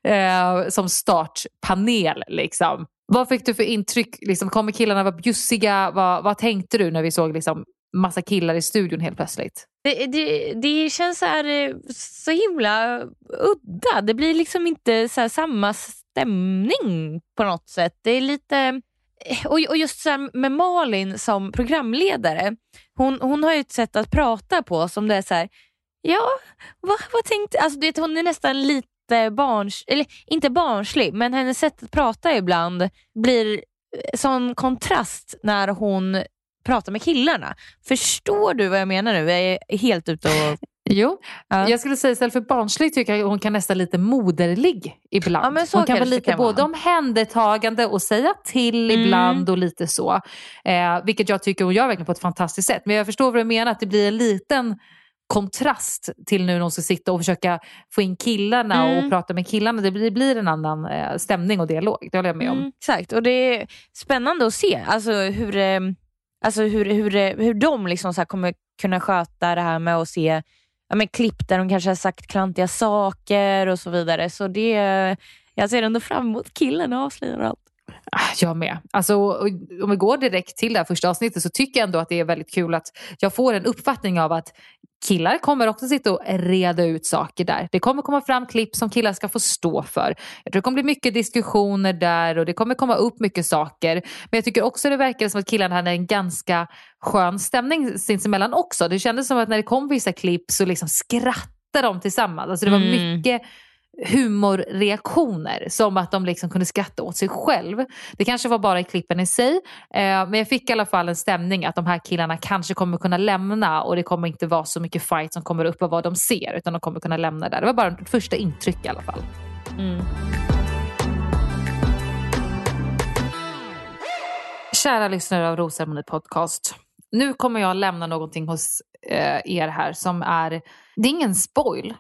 eh, som startpanel. Liksom. Vad fick du för intryck? Liksom, kommer killarna vara bjussiga? Vad, vad tänkte du när vi såg liksom, massa killar i studion helt plötsligt? Det, det, det känns så, här, eh, så himla udda. Det blir liksom inte så samma stämning på något sätt. Det är lite... Eh, och, och just så med Malin som programledare. Hon, hon har ju ett sätt att prata på som det är så här, ja, vad, vad tänkte... Alltså, du vet, hon är nästan lite barns... Eller inte barnslig, men hennes sätt att prata ibland blir eh, sån kontrast när hon pratar med killarna. Förstår du vad jag menar nu? Jag är helt ute och... Jo, Ja. jag skulle säga istället för barnslig tycker jag hon kan nästan lite moderlig ibland. Ja, hon kan vara lite kan både omhändertagande och säga till Mm. ibland och lite så. Eh, vilket jag tycker hon gör verkligen på ett fantastiskt sätt. Men jag förstår vad du menar, att det blir en liten kontrast till nu när hon ska sitta och försöka få in killarna Mm. och prata med killarna. Det blir, det blir en annan eh, stämning och dialog. Det håller jag med om. Mm, exakt, och det är spännande att se alltså, hur, eh, alltså, hur, hur, hur de liksom så kommer kunna sköta det här med att se ja, men klipp där de kanske har sagt klantiga saker och så vidare. Så det, jag ser ändå fram emot killen och avslöjar allt. Ah, Jag med. Alltså, om vi går direkt till det här första avsnittet så tycker jag ändå att det är väldigt kul att jag får en uppfattning av att killar kommer också sitta och reda ut saker där. Det kommer komma fram klipp som killar ska få stå för. Jag tror det kommer bli mycket diskussioner där och det kommer komma upp mycket saker. Men jag tycker också det verkar som att killarna hade en ganska skön stämning sinsemellan också. Det kändes som att när det kom vissa klipp så liksom skrattade de tillsammans. Alltså det var Mm humorreaktioner som att de liksom kunde skratta åt sig själv. Det kanske var bara i klippen i sig eh, men jag fick i alla fall en stämning att de här killarna kanske kommer kunna lämna och det kommer inte vara så mycket fight som kommer upp av vad de ser utan de kommer kunna lämna där. Det var bara ett första intryck i alla fall. Mm. Kära lyssnare av Rosceremoni podcast. Nu kommer jag lämna någonting hos eh, er här som är, det är ingen spoil.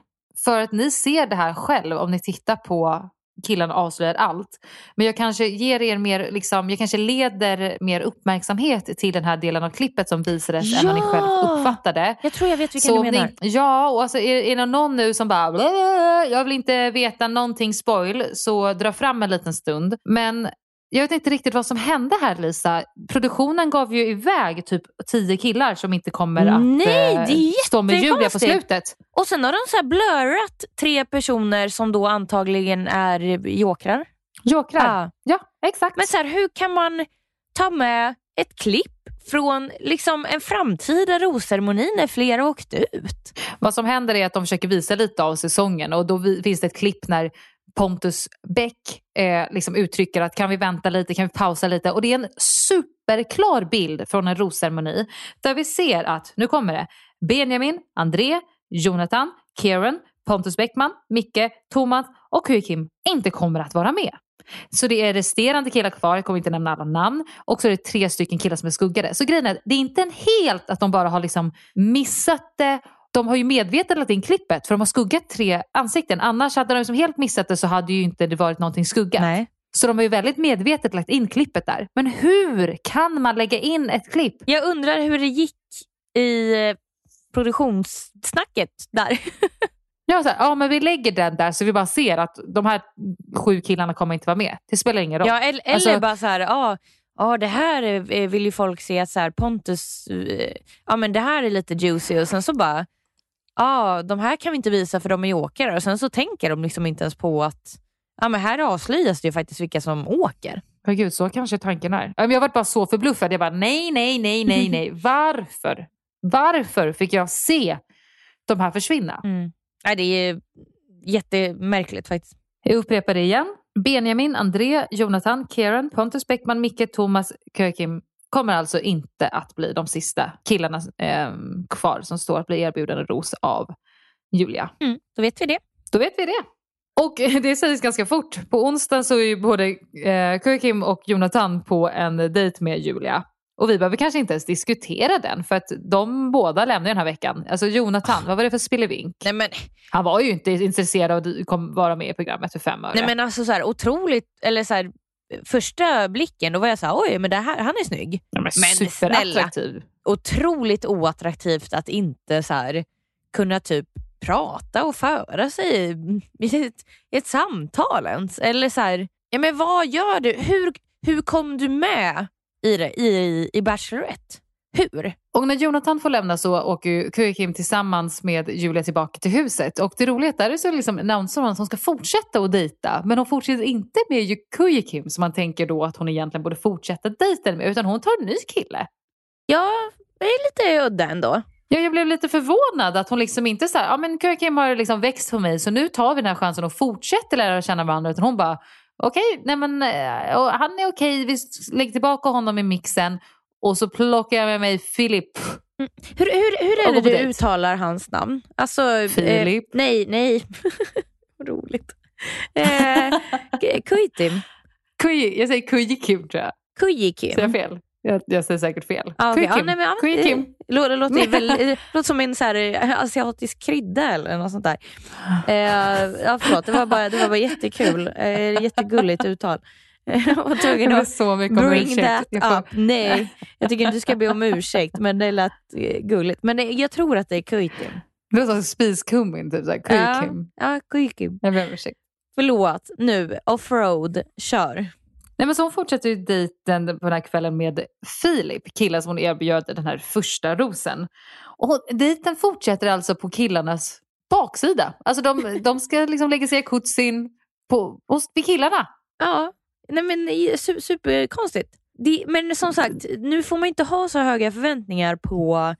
För att ni ser det här själv om ni tittar på killarna avslöjar allt. Men jag kanske ger er mer, liksom, jag kanske leder mer uppmärksamhet till den här delen av klippet som visades än vad ni själv Ja! uppfattade. Jag tror jag vet vilken Så du menar. Ni, ja, och alltså är, är det någon nu som bara "Blä, jag vill inte veta någonting spoil så dra fram en liten stund. Men jag vet inte riktigt vad som hände här Lisa. Produktionen gav ju iväg typ tio killar som inte kommer att Nej, eh, stå med Julia på slutet. Och sen har de så här blurrat tre personer som då antagligen är jokrar. Jokrar. Ja. Ja, exakt. Men så här, hur kan man ta med ett klipp från liksom en framtida rosceremoni när flera åkt ut? Vad som händer är att de försöker visa lite av säsongen och då finns det ett klipp när Pontus Bäck eh, liksom uttrycker att kan vi vänta lite, kan vi pausa lite? Och det är en superklar bild från en rosceremoni där vi ser att, nu kommer det, Benjamin, André, Jonathan, Kieran, Pontus Bäckman, Micke, Thomas och Joakim inte kommer att vara med. Så det är resterande killar kvar, jag kommer inte nämna alla namn. Och så är det tre stycken killar som är skuggade. Så grejen är, det är inte en helt att de bara har liksom missat det. De har ju medvetet lagt in klippet för de har skuggat tre ansikten. Annars hade de liksom helt missat det så hade ju inte det varit någonting skuggat. Nej. Så de har ju väldigt medvetet lagt in klippet där. Men hur kan man lägga in ett klipp? Jag undrar hur det gick i eh, produktionssnacket där. Ja, så här, ja men vi lägger den där så vi bara ser att de här sju killarna kommer inte vara med. Det spelar ingen roll. Ja, eller, eller Alltså- bara så här, ja, ja det här vill ju folk se, så här, Pontus, eh, ja men det här är lite juicy och sen så bara, ja de här kan vi inte visa för de är åkare och sen så tänker de liksom inte ens på att ja men här avslöjas det ju faktiskt vilka som åker. Men gud, så kanske tanken är. Jag var bara så förbluffad. Jag bara nej, nej, nej, nej, nej. Varför? Varför fick jag se de här försvinna? Mm. Nej, det är jättemärkligt faktiskt. Jag upprepar det igen. Benjamin, André, Jonathan, Kieran, Pontus Bäckman, Micke, Thomas, Kökim kommer alltså inte att bli de sista killarna eh, kvar som står att bli erbjuden en ros av Julia. Mm, då vet vi det. Då vet vi det. Och det sägs ganska fort. På onsdag så är ju både eh, Kökim och Jonathan på en dejt med Julia. Och vi behöver kanske inte ens diskutera den för att de båda lämnar den här veckan. Alltså Jonathan, vad var det för spillevink? Nej men, Han var ju inte intresserad av att vara med i programmet för fem öre. nej, men alltså så här, otroligt, eller så här, första blicken då var jag så här, oj men det här, han är snygg. Ja, men men superattraktiv. Otroligt oattraktivt att inte så här, kunna typ prata och föra sig i, i, ett, i ett samtal ens. Eller så här, ja men vad gör du? Hur, hur kom du med i, det, i, i Bachelorette? Hur? Och när Jonathan får lämna så åker ju Kökim tillsammans med Julia tillbaka till huset. Och det roliga där är så liksom annonserar hon att hon ska fortsätta att dejta. Men hon fortsätter inte med ju Kökim som man tänker då att hon egentligen borde fortsätta dejten med. Utan hon tar en ny kille. Ja, det är lite udda ändå. Ja, jag blev lite förvånad att hon liksom inte så här, ja men Kökim har liksom växt på mig så nu tar vi den här chansen och fortsätter lära känna varandra. Utan hon bara, okej, nej men eh, han är okej, vi lägger tillbaka honom i mixen. Och så plockar jag med mig Filip. Hur, hur, hur är det du dejt. uttalar hans namn? Alltså, Filip. Eh, nej, nej. Roligt. Eh, Kuitim. Kuj, jag säger Kujikim tror jag. Kujikim. Säger jag fel? Jag, jag säger säkert fel. Ah, okay. Kujikim. ja, nej, Kujikim. Det låter, låter, väl, det låter som en så här, eh, asiatisk krydda eller något sånt där. Eh, ja, förlåt, det var bara, det var bara jättekul. Eh, jättegulligt uttal. Var tvungen att så mycket om bring ursäkt. that Jag får- up. Nej, jag tycker inte du ska be om ursäkt men det lät eh, gulligt. Men det, jag tror att det är Kuitim. Det låter som spiskummin, typ såhär. Kujikim. Ja, ja Kuikim. Jag ber om ursäkt. Förlåt, nu offroad, kör. Nej, men så hon fortsätter ju dejten på den här kvällen med Filip, killen som hon erbjöd den här första rosen. Och dejten fortsätter alltså på killarnas baksida. Alltså de, de ska liksom lägga sig i kutsin på, hos vid killarna. Ja, nej men su- superkonstigt. Det, men som sagt, nu får man inte ha så höga förväntningar på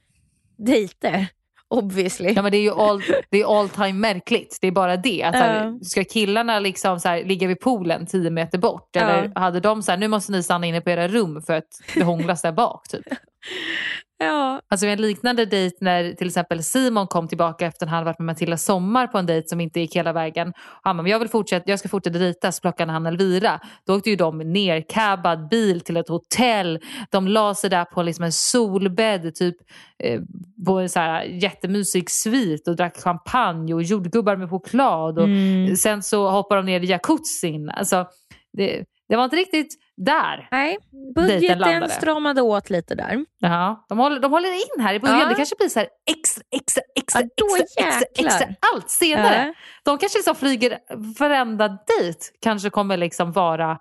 dejter. Obviously. Ja, men det är ju all, det är all time märkligt. Det är bara det. Att, så här, ska killarna liksom så här, ligga vid poolen tio meter bort? Eller hade de så här, nu måste ni stanna inne på era rum för att det hånglas där bak? Typ. Ja, Alltså en liknande dejt när till exempel Simon kom tillbaka efter att han varit med Matilda Sommar på en dejt som inte gick hela vägen. Han bara, jag, vill fortsätta, jag ska fortsätta dejta, så plockade han Elvira. Då åkte ju de nercabbad bil till ett hotell. De la sig där på liksom en solbädd typ, eh, på en så här jättemysig svit och drack champagne och jordgubbar med choklad. Och Mm. Sen så hoppade de ner i jacuzzin. Alltså, det, det var inte riktigt där. nej. Budgeten stramade åt lite där. Ja, de, håller, de håller in här i början. Ja. Det kanske blir så här extra, extra, extra, Ja, extra, extra, extra allt senare. Ja. De kanske liksom flyger, varenda dejt kanske kommer liksom vara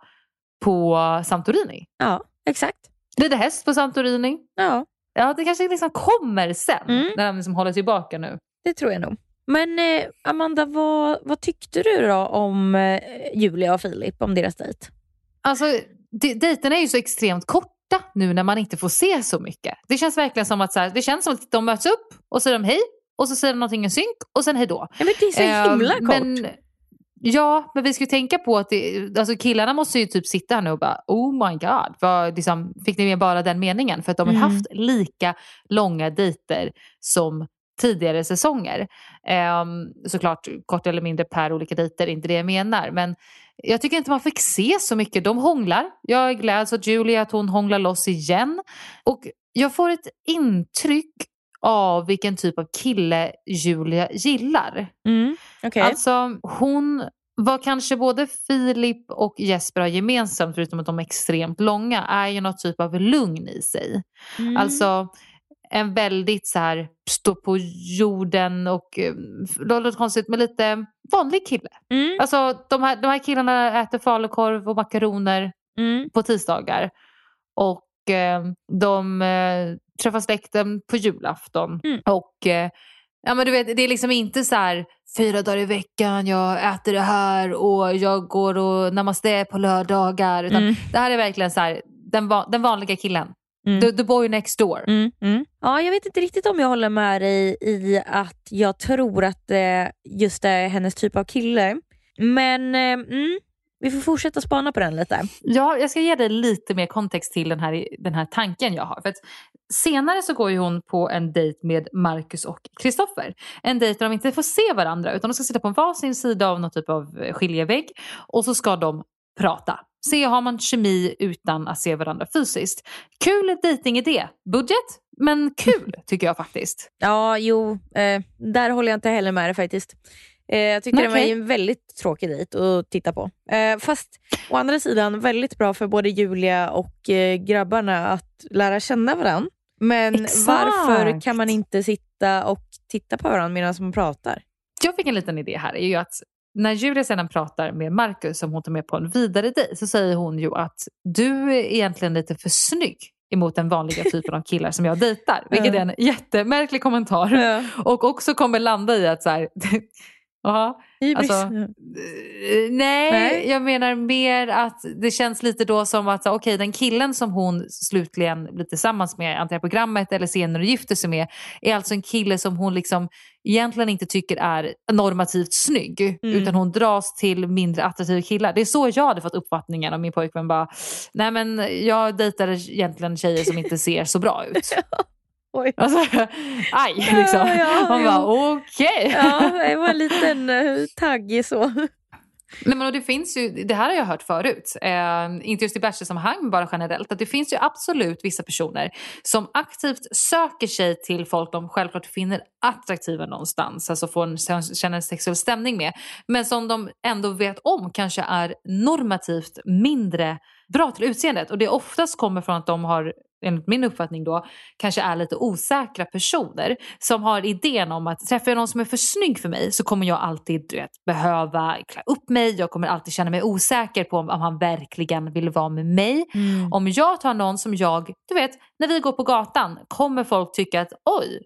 på Santorini. Ja, exakt. Rider häst på Santorini. Ja, Ja, det kanske liksom kommer sen. Mm. När de liksom håller tillbaka nu. det tror jag nog. Men eh, Amanda, vad, vad tyckte du då om eh, Julia och Filip, om deras dejt? Alltså, de, dejterna är ju så extremt korta nu när man inte får se så mycket. Det känns verkligen som att, så här, det känns som att de möts upp och säger de hej och så säger de någonting i synk och sen hej då. Ja, men det är så Eh, himla kort. Men, ja, men vi ska ju tänka på att det, alltså killarna måste ju typ sitta här nu och bara oh my god, vad, liksom, fick ni med bara den meningen? För att de har Mm. haft lika långa dejter som tidigare säsonger. Ehm, såklart kort eller mindre per olika dejter, inte det jag menar. Men jag tycker inte man fick se så mycket. De hånglar. Jag gläds åt Julia att hon hånglar loss igen. Och jag får ett intryck av vilken typ av kille Julia gillar. Mm, okej. Alltså hon vad kanske både Filip och Jesper har gemensamt, förutom att de är extremt långa, är ju något typ av lugn i sig. Mm. Alltså en väldigt så här stå på jorden och eh, det låter konstigt men lite vanlig kille. Mm, Alltså de här, de här killarna äter falukorv och makaroner mm, på tisdagar. Och eh, de eh, träffar släkten på julafton. Mm. Och eh, ja, men du vet, det är liksom inte så här fyra dagar i veckan, jag äter det här och jag går och namaste på lördagar. Utan Mm. det här är verkligen så här, den, va- den vanliga killen. Mm. The, the boy next door. Mm, mm. Ja, jag vet inte riktigt om jag håller med dig i att jag tror att det just är hennes typ av kille. Men eh, mm, vi får fortsätta spana på den lite. Ja, jag ska ge dig lite mer kontext till den här, den här tanken jag har. För senare så går ju hon på en dejt med Marcus och Kristoffer. En dejt där de inte får se varandra utan de ska sitta på en varsin sida av någon typ av skiljevägg och så ska de prata. Se, har man kemi utan att se varandra fysiskt. Kul dejtingidé. Budget, men kul tycker jag faktiskt. Ja, jo, eh, där håller jag inte heller med dig faktiskt. Eh, jag tycker Nej, det var en väldigt tråkig dejt att titta på. Eh, fast å andra sidan väldigt bra för både Julia och eh, grabbarna att lära känna varandra. Men Exakt. varför kan man inte sitta och titta på varandra medan man pratar? Jag fick en liten idé här. är ju att när Julia sedan pratar med Marcus som hon tar med på en vidare dejt så säger hon ju att du är egentligen lite för snygg emot den vanliga typen av killar som jag dejtar. Vilket är en jättemärklig kommentar. Ja. Och också kommer landa i att så här, ja, Hybris. Alltså. Eh, Nej, Nej. jag menar mer att det känns lite då som att okej, den killen som hon slutligen blir tillsammans med, antingen programmet eller senare gifter sig med, är alltså en kille som hon liksom egentligen inte tycker är normativt snygg, Mm. utan hon dras till mindre attraktiva killar. Det är så jag hade fått uppfattningen av min pojkvän bara, nej men jag dejtar egentligen tjejer som inte ser så bra ut. Oj. Alltså, aj liksom. Ja, ja, Man bara okej. Ja, det var en liten uh, taggig så. Nej, men och det, finns ju, det här har jag hört förut, eh, inte just i bachelorsammanhang men bara generellt, att det finns ju absolut vissa personer som aktivt söker sig till folk de självklart finner attraktiva någonstans, alltså får en, känner en sexuell stämning med, men som de ändå vet om kanske är normativt mindre bra till utseendet. Och det oftast kommer från att de har enligt min uppfattning då, kanske är lite osäkra personer som har idén om att träffar jag någon som är för snygg för mig så kommer jag alltid du vet, behöva klä upp mig, jag kommer alltid känna mig osäker på om, om han verkligen vill vara med mig. Mm. Om jag tar någon som jag, du vet, när vi går på gatan kommer folk tycka att oj,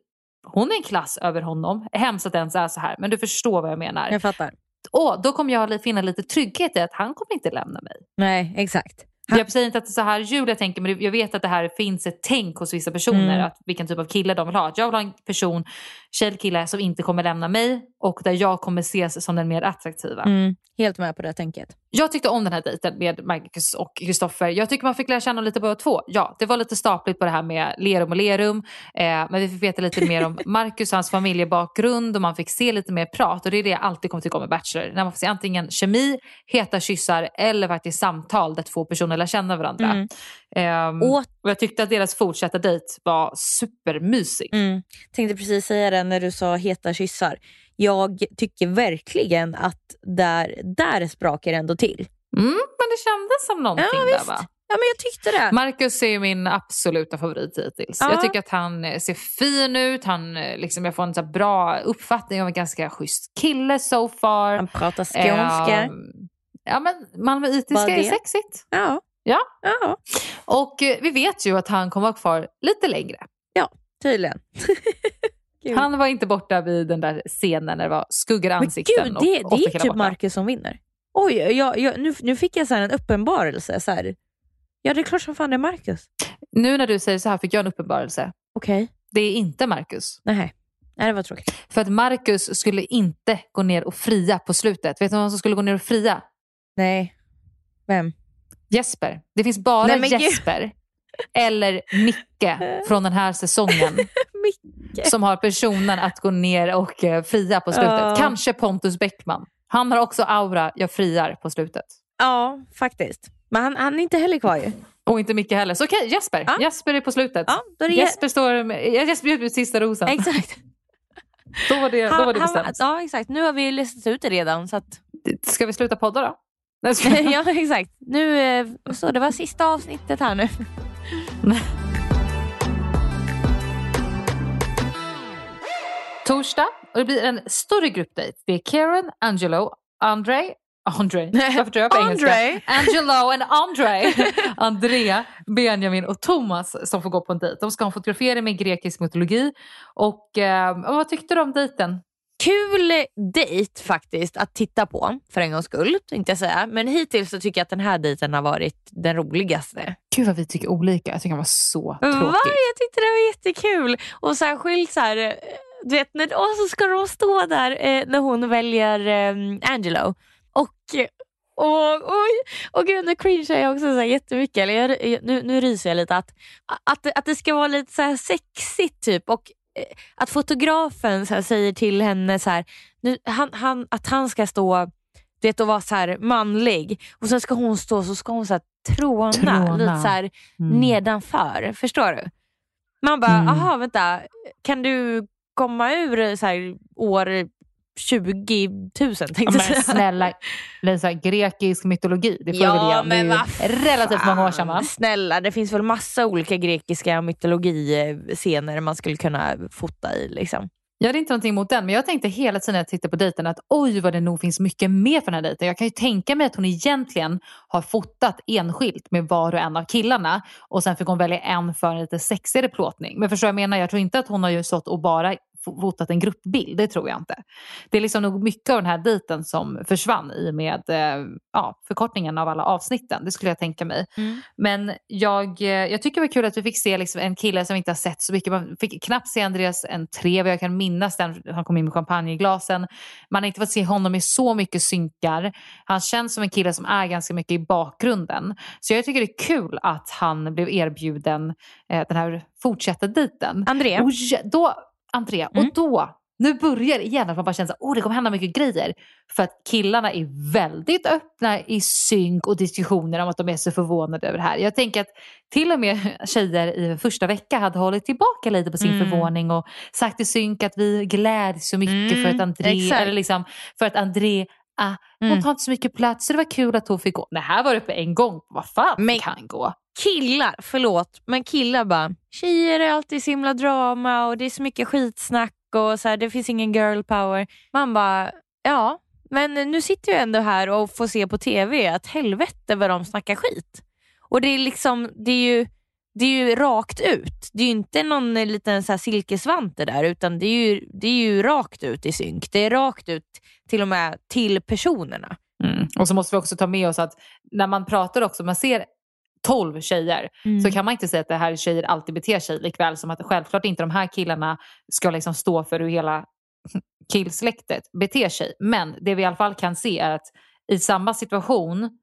hon är en klass över honom. Hemskt att det ens är så här, men du förstår vad jag menar. Jag fattar. Och då kommer jag finna lite trygghet i att han kommer inte lämna mig. Nej, exakt. Jag säger inte att det är så här Julia tänker men jag vet att det här finns ett tänk hos vissa personer Mm. att vilken typ av kille de vill ha. Att jag vill ha en person, tjej eller kille som inte kommer lämna mig och där jag kommer ses som den mer attraktiva. Mm. Helt med på det tänket. Jag tyckte om den här dejten med Marcus och Kristoffer. Jag tycker man fick lära känna lite båda två. Ja, det var lite stapligt på det här med Lerum och Lerum. Eh, men vi fick veta lite mer om Marcus och hans familjebakgrund och man fick se lite mer prat. Och det är det jag alltid kommer tycka om med Bachelor. När man får se antingen kemi, heta kyssar eller faktiskt samtal där två personer lär känna varandra. Mm. Ehm, Och- jag tyckte att deras fortsatta dejt var supermysig. Mm. Tänkte precis säga det när du sa heta kyssar. Jag tycker verkligen att där, där sprakar det ändå till. Mm, men det kändes som någonting Ja, där visst. va? Ja, men jag tyckte det. Marcus är min absoluta favorit hittills. Ja. Jag tycker att han eh, ser fin ut, han, eh, liksom, jag får en så bra uppfattning av en ganska schysst kille so far. Han pratar skånska. Ehm, ja men malmöitiska är sexigt. ja. Ja. ja, Och eh, vi vet ju att han kommer vara kvar lite längre. tydligen. Gud. Han var inte borta vid den där scenen när det var skuggor i Men ansikten gud, och det, åtta det är typ borta. Marcus som vinner. Oj, jag, jag, nu, nu fick jag så en uppenbarelse. Så här. Ja, det är klart som fan det är Marcus. Nu när du säger så här fick jag en uppenbarelse. Okej. Det är inte Marcus. Nej. Nej, det var tråkigt. För att Marcus skulle inte gå ner och fria på slutet. Vet du vem som skulle gå ner och fria? Nej. Vem? Jesper. Det finns bara Nej, men gud. Jesper eller Micke från den här säsongen som har personen att gå ner och eh, fria på slutet. Ja. Kanske Pontus Bäckman. Han har också aura, jag friar på slutet. Ja, faktiskt. Men han, han är inte heller kvar ju. Och inte Micke heller. Så okej, Jesper. Ja. Jesper är på slutet. Ja, då är det Jesper står med, Jesper ut sista rosen. Exakt. Då var det, då var det Han- han- bestämt. ja, exakt. Nu har vi listat ut det redan. Så att... Ska vi sluta podda då? Ja, exakt. Nu, eh, så det var sista avsnittet här nu. Torsdag och det blir en större gruppdejt. Det är Karen, Angelo, Andre, Andre, varför tror jag på engelska? Andre. Angelo and Andre, Andrea, Benjamin och Thomas som får gå på en dejt. De ska ha en fotografering med grekisk mytologi. Och eh, vad tyckte du om dejten? Kul dejt faktiskt att titta på för en gångs skull. Tänkte jag säga. Men hittills så tycker jag att den här dejten har varit den roligaste. Gud vad vi tycker olika. Jag tycker han var så Va? tråkig. Jag tyckte det var jättekul. Och särskilt så här, eh, du vet, när, och så ska de stå där eh, när hon väljer eh, Angelo. Och, och, och, och gud, nu cringear jag också så här jättemycket. Eller jag, nu, nu ryser jag lite. Att, att, att det ska vara lite så här sexigt typ. Och att fotografen så här, säger till henne så här, nu, han, han, att han ska stå du vet, och vara så här manlig. Och sen ska hon stå så ska hon så här tråna, Tråna. lite så här Mm. nedanför. Förstår du? Man bara, Mm. aha vänta, kan du komma ur så här, år 20 000 tänkte Ja, jag säga. snälla, här, grekisk mytologi. Det får Ja, väl igen. Det är ju relativt många år sedan va? Snälla, det finns väl massa olika grekiska mytologiscener man skulle kunna fota i. Liksom. Jag hade inte någonting emot den, men jag tänkte hela tiden när jag tittade på dejten att oj vad det nog finns mycket mer för den här dejten. Jag kan ju tänka mig att hon egentligen har fotat enskilt med var och en av killarna och sen fick hon välja en för en lite sexigare plåtning. Men förstår jag jag menar? Jag tror inte att hon har ju stått och bara fotat en gruppbild, det tror jag inte. Det är liksom nog mycket av den här dejten som försvann i och med eh, ja, förkortningen av alla avsnitten. Det skulle jag tänka mig. Men jag, eh, jag tycker det var kul att vi fick se liksom en kille som vi inte har sett så mycket. Man fick knappt se Andreas entré, vad jag kan minnas den. Han kom in med champagneglasen. Man har inte fått se honom i så mycket synkar. Han känns som en kille som är ganska mycket i bakgrunden. Så jag tycker det är kul att han blev erbjuden eh, den här fortsatta dejten. André, Och då, André, Mm. och då, nu börjar det igen att man bara känner att oh, det kommer hända mycket grejer. För att killarna är väldigt öppna i synk och diskussioner om att de är så förvånade över det här. Jag tänker att till och med tjejer i första vecka hade hållit tillbaka lite på sin Mm. förvåning och sagt i synk att vi gläds så mycket Mm, för att André, exakt. eller liksom, för att André Ah, hon Mm. tar inte så mycket plats så det var kul att hon fick gå. Nej, här var det på en gång. Vad fan Men- han gå? Killar, förlåt, men killar bara, tjejer är alltid så himla drama och det är så mycket skitsnack och så här, det finns ingen girl power. Man bara, ja, men nu sitter jag ändå här och får se på TV att helvete vad de snackar skit. Och det är liksom, det är ju, det är ju rakt ut. Det är ju inte någon liten så här silkesvant det där utan det är, ju, det är ju rakt ut i synk. Det är rakt ut till och med till personerna. Mm. Och så måste vi också ta med oss att när man pratar också, man ser 12 tjejer Mm. så kan man inte säga att det här tjejer alltid beter sig likväl som att självklart inte de här killarna ska liksom stå för hur hela killsläktet beter sig. Men det vi i alla fall kan se är att i samma situation,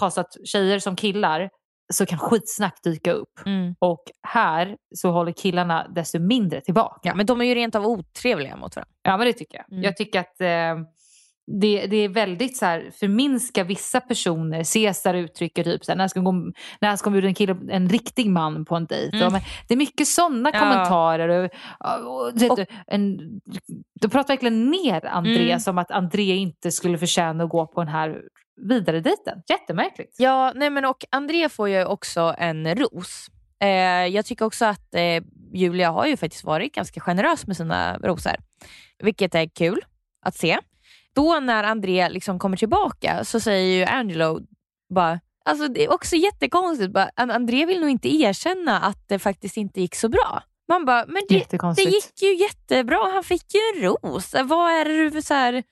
kastat tjejer som killar, så kan skitsnack dyka upp. Mm. Och här så håller killarna desto mindre tillbaka. Ja, men de är ju rent av otrevliga mot varandra. Ja men det tycker jag. Mm. Jag tycker att eh, det, det är väldigt så här, förminska vissa personer. Caesar uttrycker typ så här, när ska, gå, när ska bjuda en, kille, en riktig man på en dejt? Mm. Och, det är mycket sådana Ja. kommentarer. Och, och, vet, Och- en, de pratar verkligen ner André Mm. som att André inte skulle förtjäna att gå på den här vidare dejten. Jättemärkligt. Ja, nej men och André får ju också en ros. Eh, jag tycker också att eh, Julia har ju faktiskt varit ganska generös med sina rosor. Vilket är kul att se. Då när André liksom kommer tillbaka så säger ju Angelo bara, alltså det är också jättekonstigt, bara, An- André vill nog inte erkänna att det faktiskt inte gick så bra. Man bara, men det, det gick ju jättebra, han fick ju en ros. Vad är det du så här,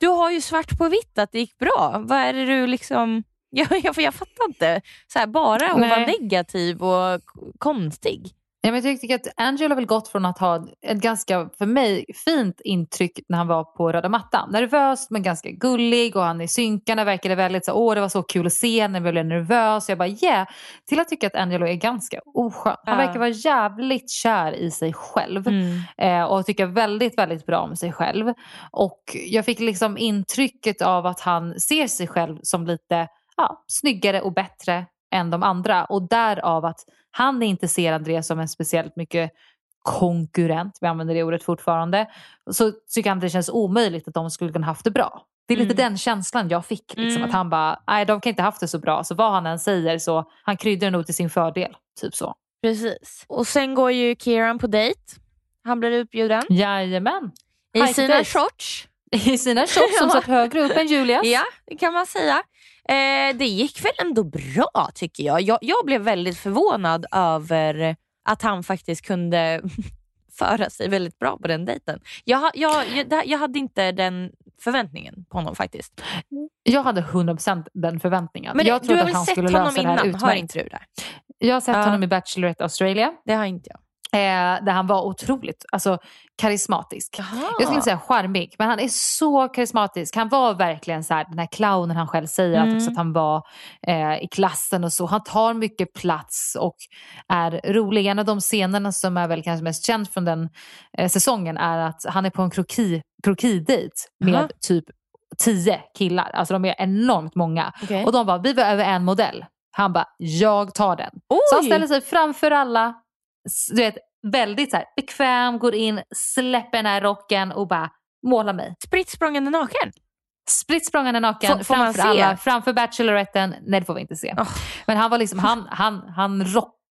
du har ju svart på vitt att det gick bra. Vad är det du liksom... Jag, jag, jag fattar inte. Så här, bara att Nej. vara negativ och konstig. Ja, men jag tycker att Angelo har väl gått från att ha ett ganska, för mig, fint intryck när han var på röda mattan. Nervös men ganska gullig och han i synkarna verkade väldigt så åh det var så kul att se när vi blev nervös. Jag bara yeah. Till att tycka att Angelo är ganska oskön. Han verkar vara jävligt kär i sig själv. Mm. Eh, och tycker väldigt, väldigt bra om sig själv. Och jag fick liksom intrycket av att han ser sig själv som lite ja, snyggare och bättre än de andra. Och därav att han inte ser Andreas som en speciellt mycket konkurrent, vi använder det ordet fortfarande, så tycker han det känns omöjligt att de skulle kunna haft det bra. Det är lite Mm. den känslan jag fick. Liksom, Mm. Att han bara, nej de kan inte haft det så bra. Så vad han än säger så han kryddar det nog till sin fördel. Typ så. Precis. Och sen går ju Kieran på dejt. Han blir utbjuden. Jajamän. I Hike sina shorts. I sina shorts som satt högre upp än Julias. Ja, det kan man säga. Eh, det gick väl ändå bra tycker jag. jag. Jag blev väldigt förvånad över att han faktiskt kunde föra sig väldigt bra på den dejten. Jag, jag, jag, jag hade inte den förväntningen på honom faktiskt. Jag hade 100% den förväntningen. Men jag du trodde har att väl han sett skulle honom lösa det här innan? Har utmärkt. inte du det? Jag har sett Ja. honom i Bachelorette Australia. Det har inte jag. Eh, där han var otroligt alltså, karismatisk. Jaha. Jag skulle inte säga charmig, men han är så karismatisk. Han var verkligen så här, den här clownen han själv säger, Mm. att, att han var eh, i klassen och så. Han tar mycket plats och är rolig. En av de scenerna som är väl kanske mest känd från den eh, säsongen är att han är på en kroki, krokidejt med Aha. typ tio killar. Alltså de är enormt många. Okej. Och de bara, vi behöver en modell. Han bara, jag tar den. Så han Oj. ställer sig framför alla, du vet, väldigt så här, bekväm, går in, släpper den här rocken och bara målar mig. Spritt språngande naken. Spritt språngande naken Får- framför alla, framför Bacheloretten. Nej det får vi inte se. Oh. Men han var liksom, han, han, han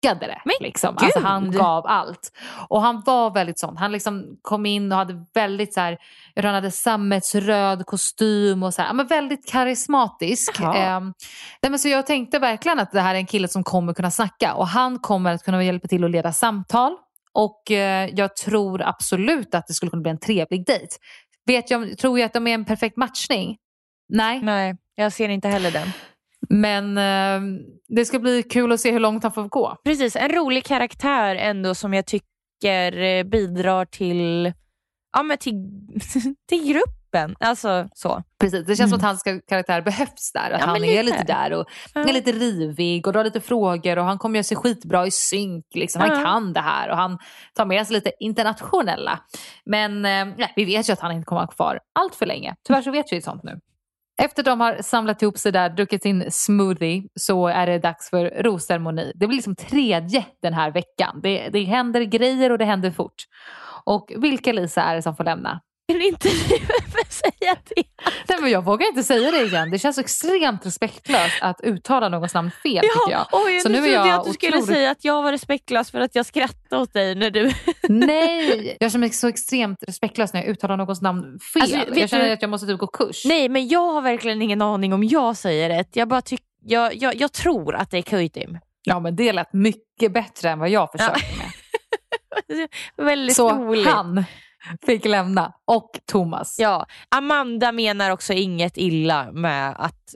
rockade det. Men liksom. gud! Alltså, han gav allt. Och han var väldigt sån. Han liksom kom in och hade väldigt så här, han hade sammetsröd kostym och så här, men väldigt karismatisk. Ehm, nej, men så jag tänkte verkligen att det här är en kille som kommer kunna snacka och han kommer att kunna hjälpa till att leda samtal. Och eh, jag tror absolut att det skulle kunna bli en trevlig dejt. Vet jag, tror jag att de är en perfekt matchning? Nej. Nej, jag ser inte heller den. Men eh, det ska bli kul att se hur långt han får gå. Precis, en rolig karaktär ändå som jag tycker eh, bidrar till, ja, men till, till gruppen. Alltså så. Precis, det känns som att hans ka- karaktär behövs där. Att Mm. Ja, han men är lite. lite där och Ja. är lite rivig och drar lite frågor och han kommer göra sig skitbra i synk. Liksom. Han Ja. kan det här och han tar med sig lite internationella. Men eh, vi vet ju att han inte kommer att vara kvar allt för länge. Tyvärr så vet vi sånt nu. Efter de har samlat ihop sig där, druckit sin smoothie, så är det dags för rosceremoni. Det blir liksom tredje den här veckan. Det, det händer grejer och det händer fort. Och vilka Lisa är det som får lämna? Kan inte du säga det? Nej, men jag vågar inte säga det igen. Det känns extremt respektlöst att uttala någons namn fel tycker jag. Oj, Så nu trodde jag jag att du skulle otroligt- säga att jag var respektlös för att jag skrattade åt dig när du... Nej, jag känner mig så extremt respektlös när jag uttalar någons namn fel. Alltså, jag känner du- att jag måste typ gå kurs. Nej, men jag har verkligen ingen aning om jag säger rätt. Jag bara tyck... jag, jag, jag tror att det är Kuytim. Ja men det lät mycket bättre än vad jag försökte med. Väldigt Så roligt. han fick lämna. Och Thomas. Ja, Amanda menar också inget illa med att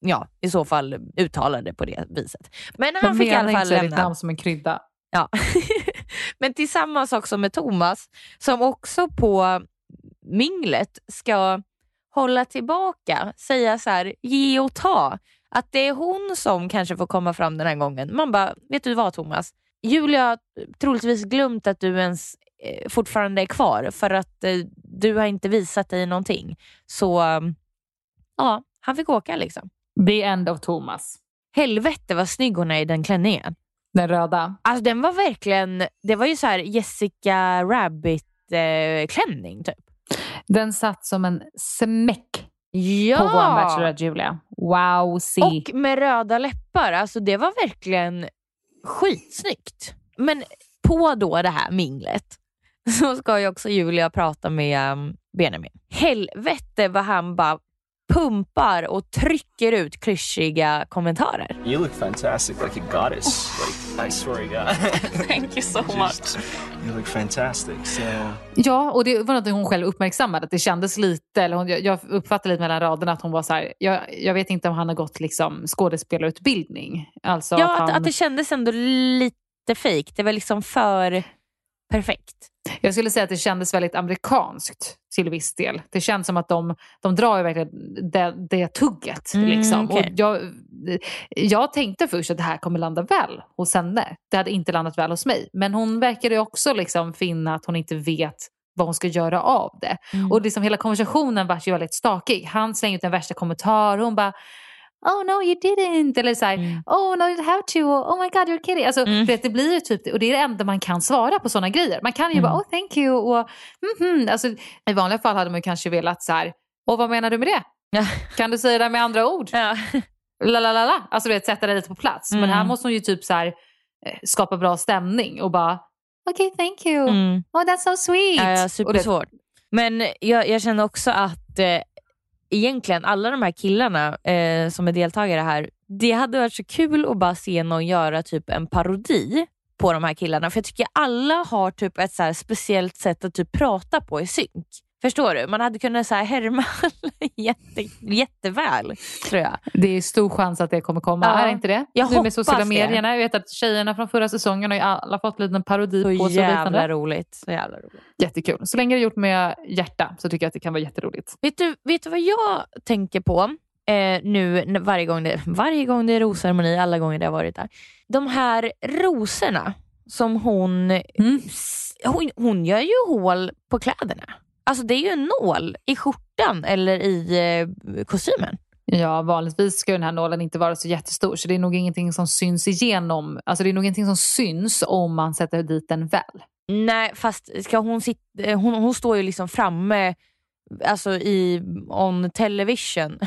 ja, i så fall uttala det på det viset. Men han Man fick i alla fall inte ditt lämna. namn som en krydda. Ja. Men tillsammans också med Thomas som också på minglet ska hålla tillbaka, säga så här, ge och ta. Att det är hon som kanske får komma fram den här gången. Man bara, vet du vad Thomas? Julia har troligtvis glömt att du ens fortfarande är kvar för att eh, du har inte visat dig någonting. Så eh, ja, han fick åka liksom. The end of Thomas. Helvete vad snygg hon är i den klänningen. Den röda. Alltså den var verkligen, det var ju så här Jessica Rabbit eh, klänning typ. Den satt som en smäck Ja! på vår Bachelorette Julia. Wow, see. Och med röda läppar, alltså det var verkligen skitsnyggt. Men på då det här minglet så ska ju också Julia prata med um, Benjamin. Helvete vad han bara pumpar och trycker ut klyschiga kommentarer. You look fantastic, like a goddess. Like I swear to God. Thank you so much. You look fantastic. So Ja, och det var något hon själv uppmärksammade. Att det kändes lite, eller hon, jag- uppfattade lite mellan raderna att hon var så här, jag, jag vet inte om han har gått liksom skådespelarutbildning. Alltså Ja, att att, han, att det kändes ändå lite fake. Det var liksom för perfekt. Jag skulle säga att det kändes väldigt amerikanskt till viss del. Det känns som att de, de drar verkligen det, det tugget. Mm, liksom. okej. och jag, jag tänkte först att det här kommer landa väl hos henne. Det hade inte landat väl hos mig. Men hon verkade också liksom finna att hon inte vet vad hon ska göra av det. Mm. Och liksom hela konversationen var ju väldigt stakig. Han slänger ut den värsta kommentar och hon bara Oh no you didn't. Eller så här, oh no you have to. Oh my god you're kidding. Alltså, Mm. vet, det blir ju typ, och det är det enda man kan svara på sådana grejer. Man kan ju Mm. bara oh thank you. Och, mhm. alltså, I vanliga fall hade man kanske velat så här, och vad menar du med det? Ja. Kan du säga det med andra ord? Ja. La, la, la, la. Alltså du vet, sätta det lite på plats. Men Mm. här måste hon ju typ så här, eh, skapa bra stämning och bara okej thank you. Mm. Oh that's so sweet. Ja, ja, supersvårt. Men jag, jag känner också att eh, egentligen alla de här killarna eh, som är deltagare här, det hade varit så kul att bara se någon göra typ en parodi på de här killarna. För jag tycker alla har typ ett så här speciellt sätt att typ prata på i synk. Förstår du? Man hade kunnat så här härma jätte, jätteväl, tror jag. Det är stor chans att det kommer komma, Ja. är det inte det? Jag nu med sociala medierna. Jag vet att tjejerna från förra säsongen har ju alla fått en liten parodi Så på sig. jävla roligt. Så jävla roligt. Jättekul. Så länge det är gjort med hjärta så tycker jag att det kan vara jätteroligt. Vet du, vet du vad jag tänker på eh, nu varje gång, det, varje gång det är rosceremoni, alla gånger det har varit där. De här rosorna som hon, Mm. hon... Hon gör ju hål på kläderna. Alltså det är ju en nål i skjortan eller i eh, kostymen. Ja, vanligtvis ska den här nålen inte vara så jättestor så det är nog ingenting som syns igenom. Alltså det är nog ingenting som syns om man sätter dit den väl. Nej, fast ska hon, sitta, eh, hon, hon står ju liksom framme alltså i, on television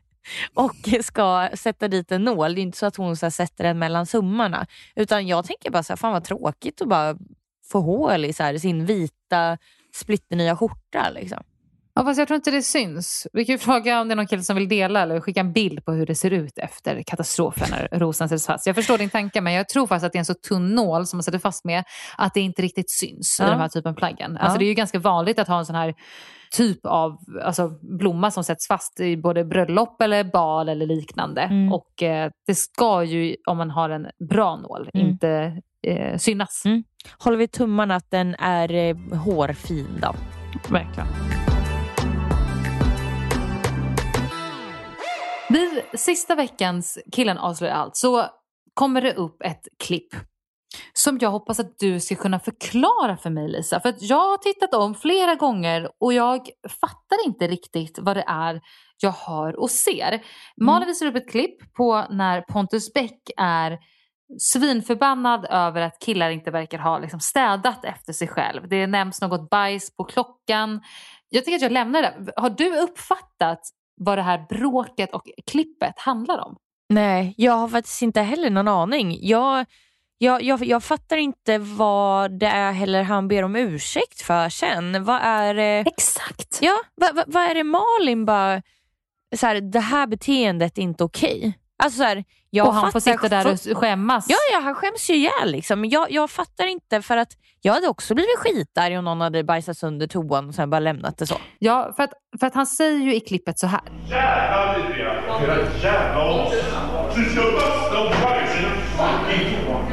och ska sätta dit en nål. Det är inte så att hon så här, sätter den mellan summarna. Utan jag tänker bara så här, fan vad tråkigt att bara få hål i så här, sin vita splitternya skjorta. Liksom. Ja, fast jag tror inte det syns. Vi kan ju fråga om det är någon kille som vill dela eller skicka en bild på hur det ser ut efter katastrofen när rosen sätts fast. Jag förstår din tanke men jag tror faktiskt att det är en så tunn nål som man sätter fast med att det inte riktigt syns i Ja. de här typen av plaggen. Alltså Ja. det är ju ganska vanligt att ha en sån här typ av alltså, blomma som sätts fast i både bröllop eller bal eller liknande. Mm. Och eh, det ska ju, om man har en bra nål, Mm. inte eh, synas. Mm. Håller vi tummarna att den är eh, hårfin då. Verkligen. Vid sista veckans Killen avslöjar allt så kommer det upp ett klipp som jag hoppas att du ska kunna förklara för mig Lisa. För att jag har tittat om flera gånger och jag fattar inte riktigt vad det är jag hör och ser. Malin visar upp ett klipp på när Pontus Beck är svinförbannad över att killar inte verkar ha liksom städat efter sig själv. Det nämns något bajs på klockan. jag tänker att jag lämnar det. Har du uppfattat vad det här bråket och klippet handlar om? Nej, jag har faktiskt inte heller någon aning. Jag, jag, jag, jag fattar inte vad det är heller han ber om ursäkt för sen. Vad är det? Exakt. Ja, vad, vad, vad är det Malin bara, så här, det här beteendet är inte okej. Alltså så här, jag och han får sitta där och skämmas. Ja, ja han skäms ju ihjäl. Liksom. Men Jag, jag fattar inte för att jag hade också blivit skitarg om någon hade bajsat sönder toan och sen bara lämnat det så. Ja, för att, för att han säger ju i klippet så här. Jävla vidriga! Era jävla as! Du ska basta och bajsa i den fucking toan!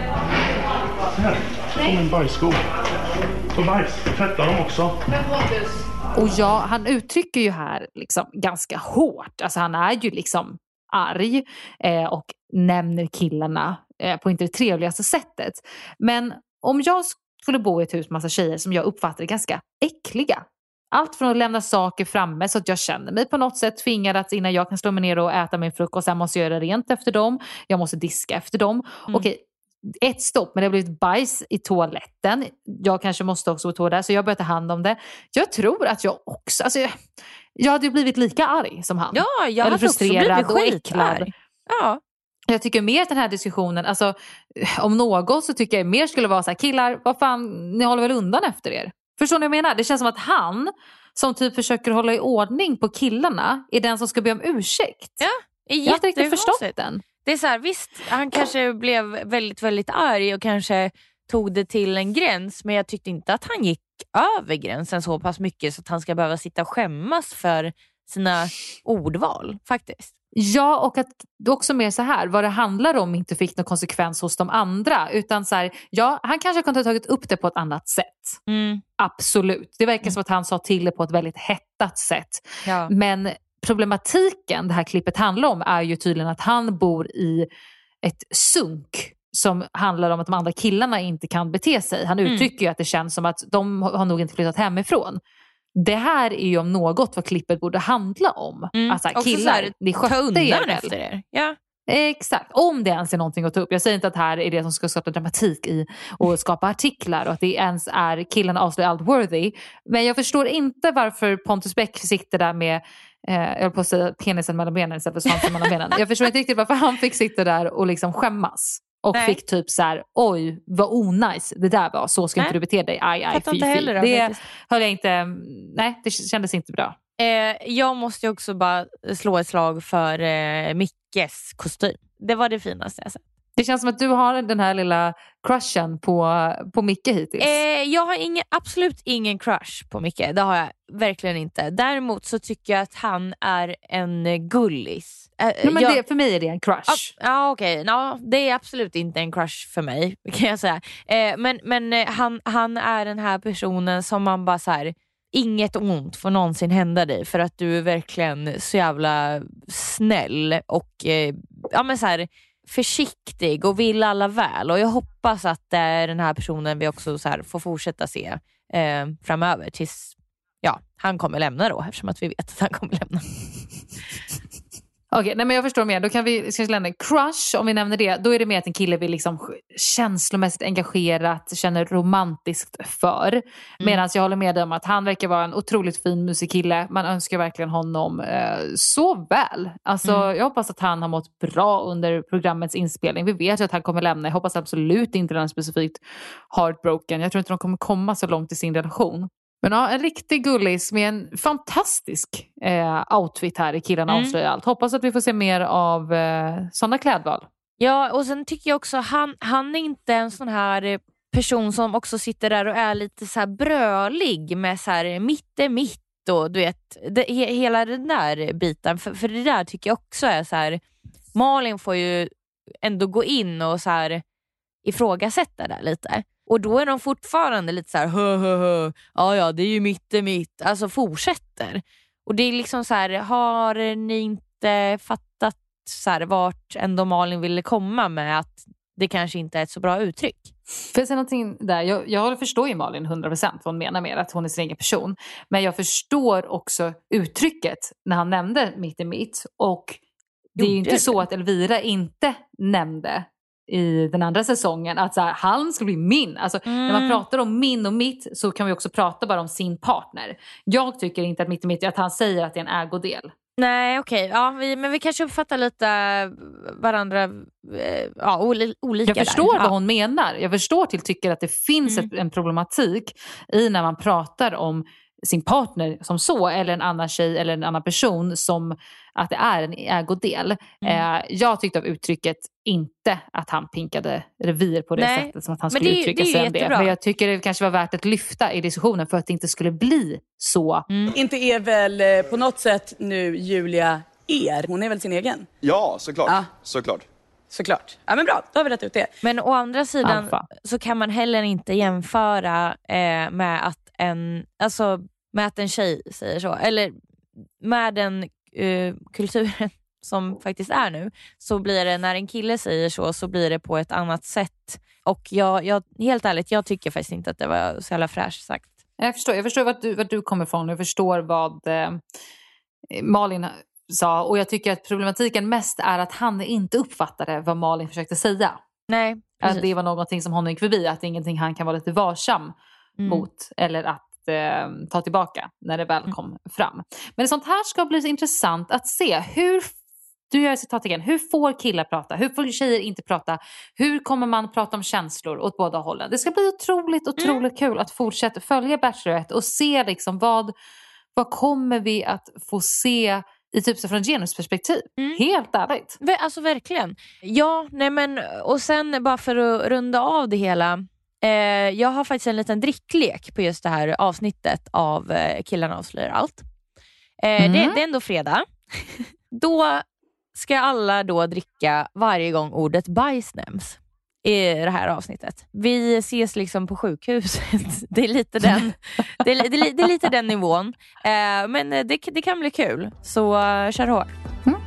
Här, som en bajssko. Och bajs, tvätta dem också. Och ja, han uttrycker ju här liksom ganska hårt. Alltså han är ju liksom arg eh, och nämner killarna eh, på inte det trevligaste sättet. Men om jag skulle bo i ett hus med massa tjejer som jag uppfattar är ganska äckliga. Allt från att lämna saker framme så att jag känner mig på något sätt tvingad att innan jag kan slå mig ner och äta min frukost, sen måste jag göra rent efter dem. Jag måste diska efter dem. Okej, ett stopp, men det har blivit bajs i toaletten. Jag kanske måste också gå på där, så jag börjar ta hand om det. Jag tror att jag också, alltså, jag, hade ju blivit lika arg som han. Ja, jag Eller hade också frustrerad blivit och äcklad. Ja. Jag tycker mer att den här diskussionen, alltså, om något så tycker jag mer skulle vara så här, killar, vad fan, ni håller väl undan efter er? Förstår ni vad jag menar? Det känns som att han, som typ försöker hålla i ordning på killarna, är den som ska be om ursäkt. Ja, är jag har inte riktigt förstått den. Det är så här, visst, han kanske blev väldigt, väldigt arg och kanske tog det till en gräns men jag tyckte inte att han gick över gränsen så pass mycket så att han ska behöva sitta och skämmas för sina ordval faktiskt. Ja, och att det också mer så här, vad det handlar om inte fick någon konsekvens hos de andra. Utan så här, ja, han kanske kunde ha tagit upp det på ett annat sätt. Mm. Absolut. Det verkar som att han sa till det på ett väldigt hettat sätt. Ja. Men problematiken det här klippet handlar om är ju tydligen att han bor i ett sunk som handlar om att de andra killarna inte kan bete sig. Han Mm. uttrycker ju att det känns som att de har nog inte flyttat hemifrån. Det här är ju om något vad klippet borde handla om. Mm. Alltså Också killar, här, ni skötte er väl? efter er. Ja. Exakt, om det ens är någonting att ta upp. Jag säger inte att det här är det som ska skapa dramatik i och skapa artiklar och att det ens är killarna avslöjar allt worthy. Men jag förstår inte varför Pontus Bäck sitter där med Eh, jag höll på att säga penisen mellan benen istället för svansen mellan benen. Jag förstår inte riktigt varför han fick sitta där och liksom skämmas. Och Nej. fick typ så här, oj vad onajs det där var, så ska Nej. inte du bete dig, aj aj fy inte fy. heller det, Det faktiskt. höll jag inte, nej det kändes inte bra. Eh, jag måste ju också bara slå ett slag för eh, Mickes kostym. Det var det finaste jag sett. Det känns som att du har den här lilla crushen på, på Micke hittills. Eh, jag har ingen, absolut ingen crush på Micke, det har jag verkligen inte. Däremot så tycker jag att han är en gullis. Eh, Nej, men jag- det, för mig är det en crush. Ja, ja okej. Ja, det är absolut inte en crush för mig kan jag säga. Eh, men men eh, han, han är den här personen som man bara så här. Inget ont får någonsin hända dig för att du är verkligen så jävla snäll och eh, ja, men så här, försiktig och vill alla väl. Och Jag hoppas att det är den här personen vi också så här, får fortsätta se eh, framöver tills ja, han kommer lämna då eftersom att vi vet att han kommer lämna. Okej, nej men jag förstår mer. Då kan vi vi lämna crush, om vi nämner det. Då är det mer att en kille vi liksom känslomässigt engagerat känner romantiskt för. Medan jag håller med dig om att han verkar vara en otroligt fin musikkille. Man önskar verkligen honom eh, så väl. Alltså, Jag hoppas att han har mått bra under programmets inspelning. Vi vet ju att han kommer lämna. Jag hoppas absolut inte den specifikt heartbroken. Jag tror inte de kommer komma så långt i sin relation. Men ja, en riktig gullis med en fantastisk eh, outfit här i Killarna Mm. avslöjar allt. Hoppas att vi får se mer av eh, sådana klädval. Ja, och sen tycker jag också han, han är inte en sån här eh, person som också sitter där och är lite så brölig med så här mitt är mitt och du vet, det, he, hela den där biten. För, för det där tycker jag också är så här. Malin får ju ändå gå in och så här ifrågasätta det lite. Och då är de fortfarande lite så här, hö, hö, hö. ja ja det är ju mitt är mitt, alltså fortsätter. Och det är liksom så här, har ni inte fattat så här, vart ändå Malin ville komma med att det kanske inte är ett så bra uttryck? Får jag säga någonting där? Jag, jag förstår ju Malin 100% vad hon menar med att hon är sin egen person. Men jag förstår också uttrycket när han nämnde mitt i mitt. Och det är ju inte så att Elvira inte nämnde i den andra säsongen. Att så här, han ska bli min. Alltså, När man Mm. pratar om min och mitt så kan vi också prata bara om sin partner. Jag tycker inte att mitt och mitt, att han säger att det är en ägodel. Nej okej, ja, vi, men vi kanske uppfattar lite varandra eh, ja, oli, olika Jag förstår där. vad Ja. hon menar. Jag förstår till tycker att det finns Mm. ett, en problematik i när man pratar om sin partner som så eller en annan tjej eller en annan person som att det är en ägodel. Mm. Eh, jag tyckte av uttrycket inte att han pinkade revir på det Nej, sättet som att han skulle det uttrycka det sig om det. Men jag tycker det kanske var värt att lyfta i diskussionen för att det inte skulle bli så. Mm. Inte är väl eh, på något sätt nu Julia er? Hon är väl sin egen? Ja, såklart. Ja. Såklart. Såklart. Ja men bra, då har vi rätt ut det. Men å andra sidan Alfa. så kan man heller inte jämföra eh, med, att en, alltså, med att en tjej säger så. Eller med den eh, kulturen som faktiskt är nu. Så blir det när en kille säger så så blir det på ett annat sätt. Och jag, jag, helt ärligt, jag tycker faktiskt inte att det var så jävla fräscht sagt. Jag förstår, jag förstår vart du, vart du kommer ifrån. Jag förstår vad eh, Malin sa. Och jag tycker att problematiken mest är att han inte uppfattade vad Malin försökte säga. Nej, Att precis. det var någonting som honom gick förbi. Att det är ingenting han kan vara lite varsam Mm. mot. Eller att eh, ta tillbaka när det väl kom fram. Men sånt här ska bli så intressant att se. Hur du gör citat igen. Hur får killar prata? Hur får tjejer inte prata? Hur kommer man prata om känslor åt båda hållen? Det ska bli otroligt, otroligt kul att fortsätta följa Bachelorette och se liksom vad, vad kommer vi att få se i typ så från genusperspektiv. Helt ärligt. Alltså verkligen. Ja, nej men och sen bara för att runda av det hela. Eh, jag har faktiskt en liten dricklek på just det här avsnittet av eh, Killarna avslöjar allt. Eh, Mm. det, det är ändå fredag. då ska alla då dricka varje gång ordet bajs nämns i det här avsnittet. Vi ses liksom på sjukhuset. Det är lite den, det är, det är, det är lite den nivån. Eh, men det, det kan bli kul, så uh, kör hårt. Mm.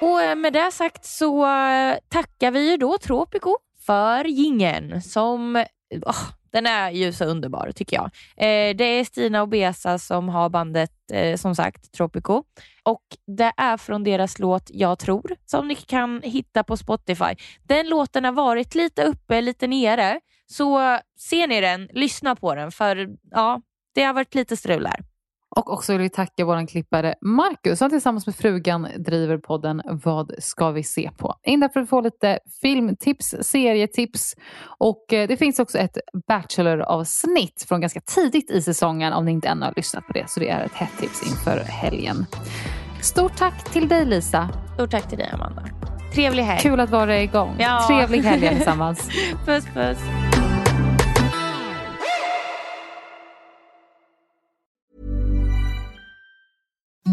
Och eh, med det sagt så eh, tackar vi ju då Tropico för gingen som åh, den är ju så underbar tycker jag. Eh, det är Stina och Besa som har bandet, eh, som sagt, Tropico. Och det är från deras låt Jag tror, som ni kan hitta på Spotify. Den låten har varit lite uppe, lite nere. Så ser ni den, lyssna på den, för ja, det har varit lite strul här. Och också vill vi tacka vår klippare Marcus som tillsammans med frugan driver podden Vad ska vi se på? In där för att få lite filmtips, serietips och eh, det finns också ett Bachelor-avsnitt från ganska tidigt i säsongen om ni inte ännu har lyssnat på det. Så det är ett hett tips inför helgen. Stort tack till dig Lisa. Stort tack till dig Amanda. Trevlig helg. Kul att vara igång. Ja. Trevlig helg allesammans. puss puss.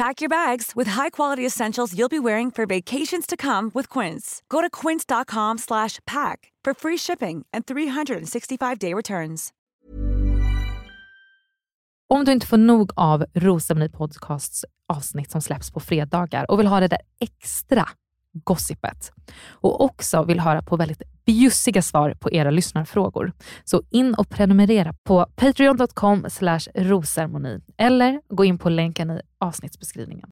Pack your bags with high-quality essentials you'll be wearing for vacations to come with Quince. Go to quince.com slash pack for free shipping and 365-day returns. Om du inte får nog av Rosceremoni Podcasts avsnitt som släpps på fredagar och vill ha det där extra gossipet och också vill höra på väldigt bjussiga svar på era lyssnarfrågor. Så in och prenumerera på patreon.com rosermoni eller gå in på länken i avsnittsbeskrivningen.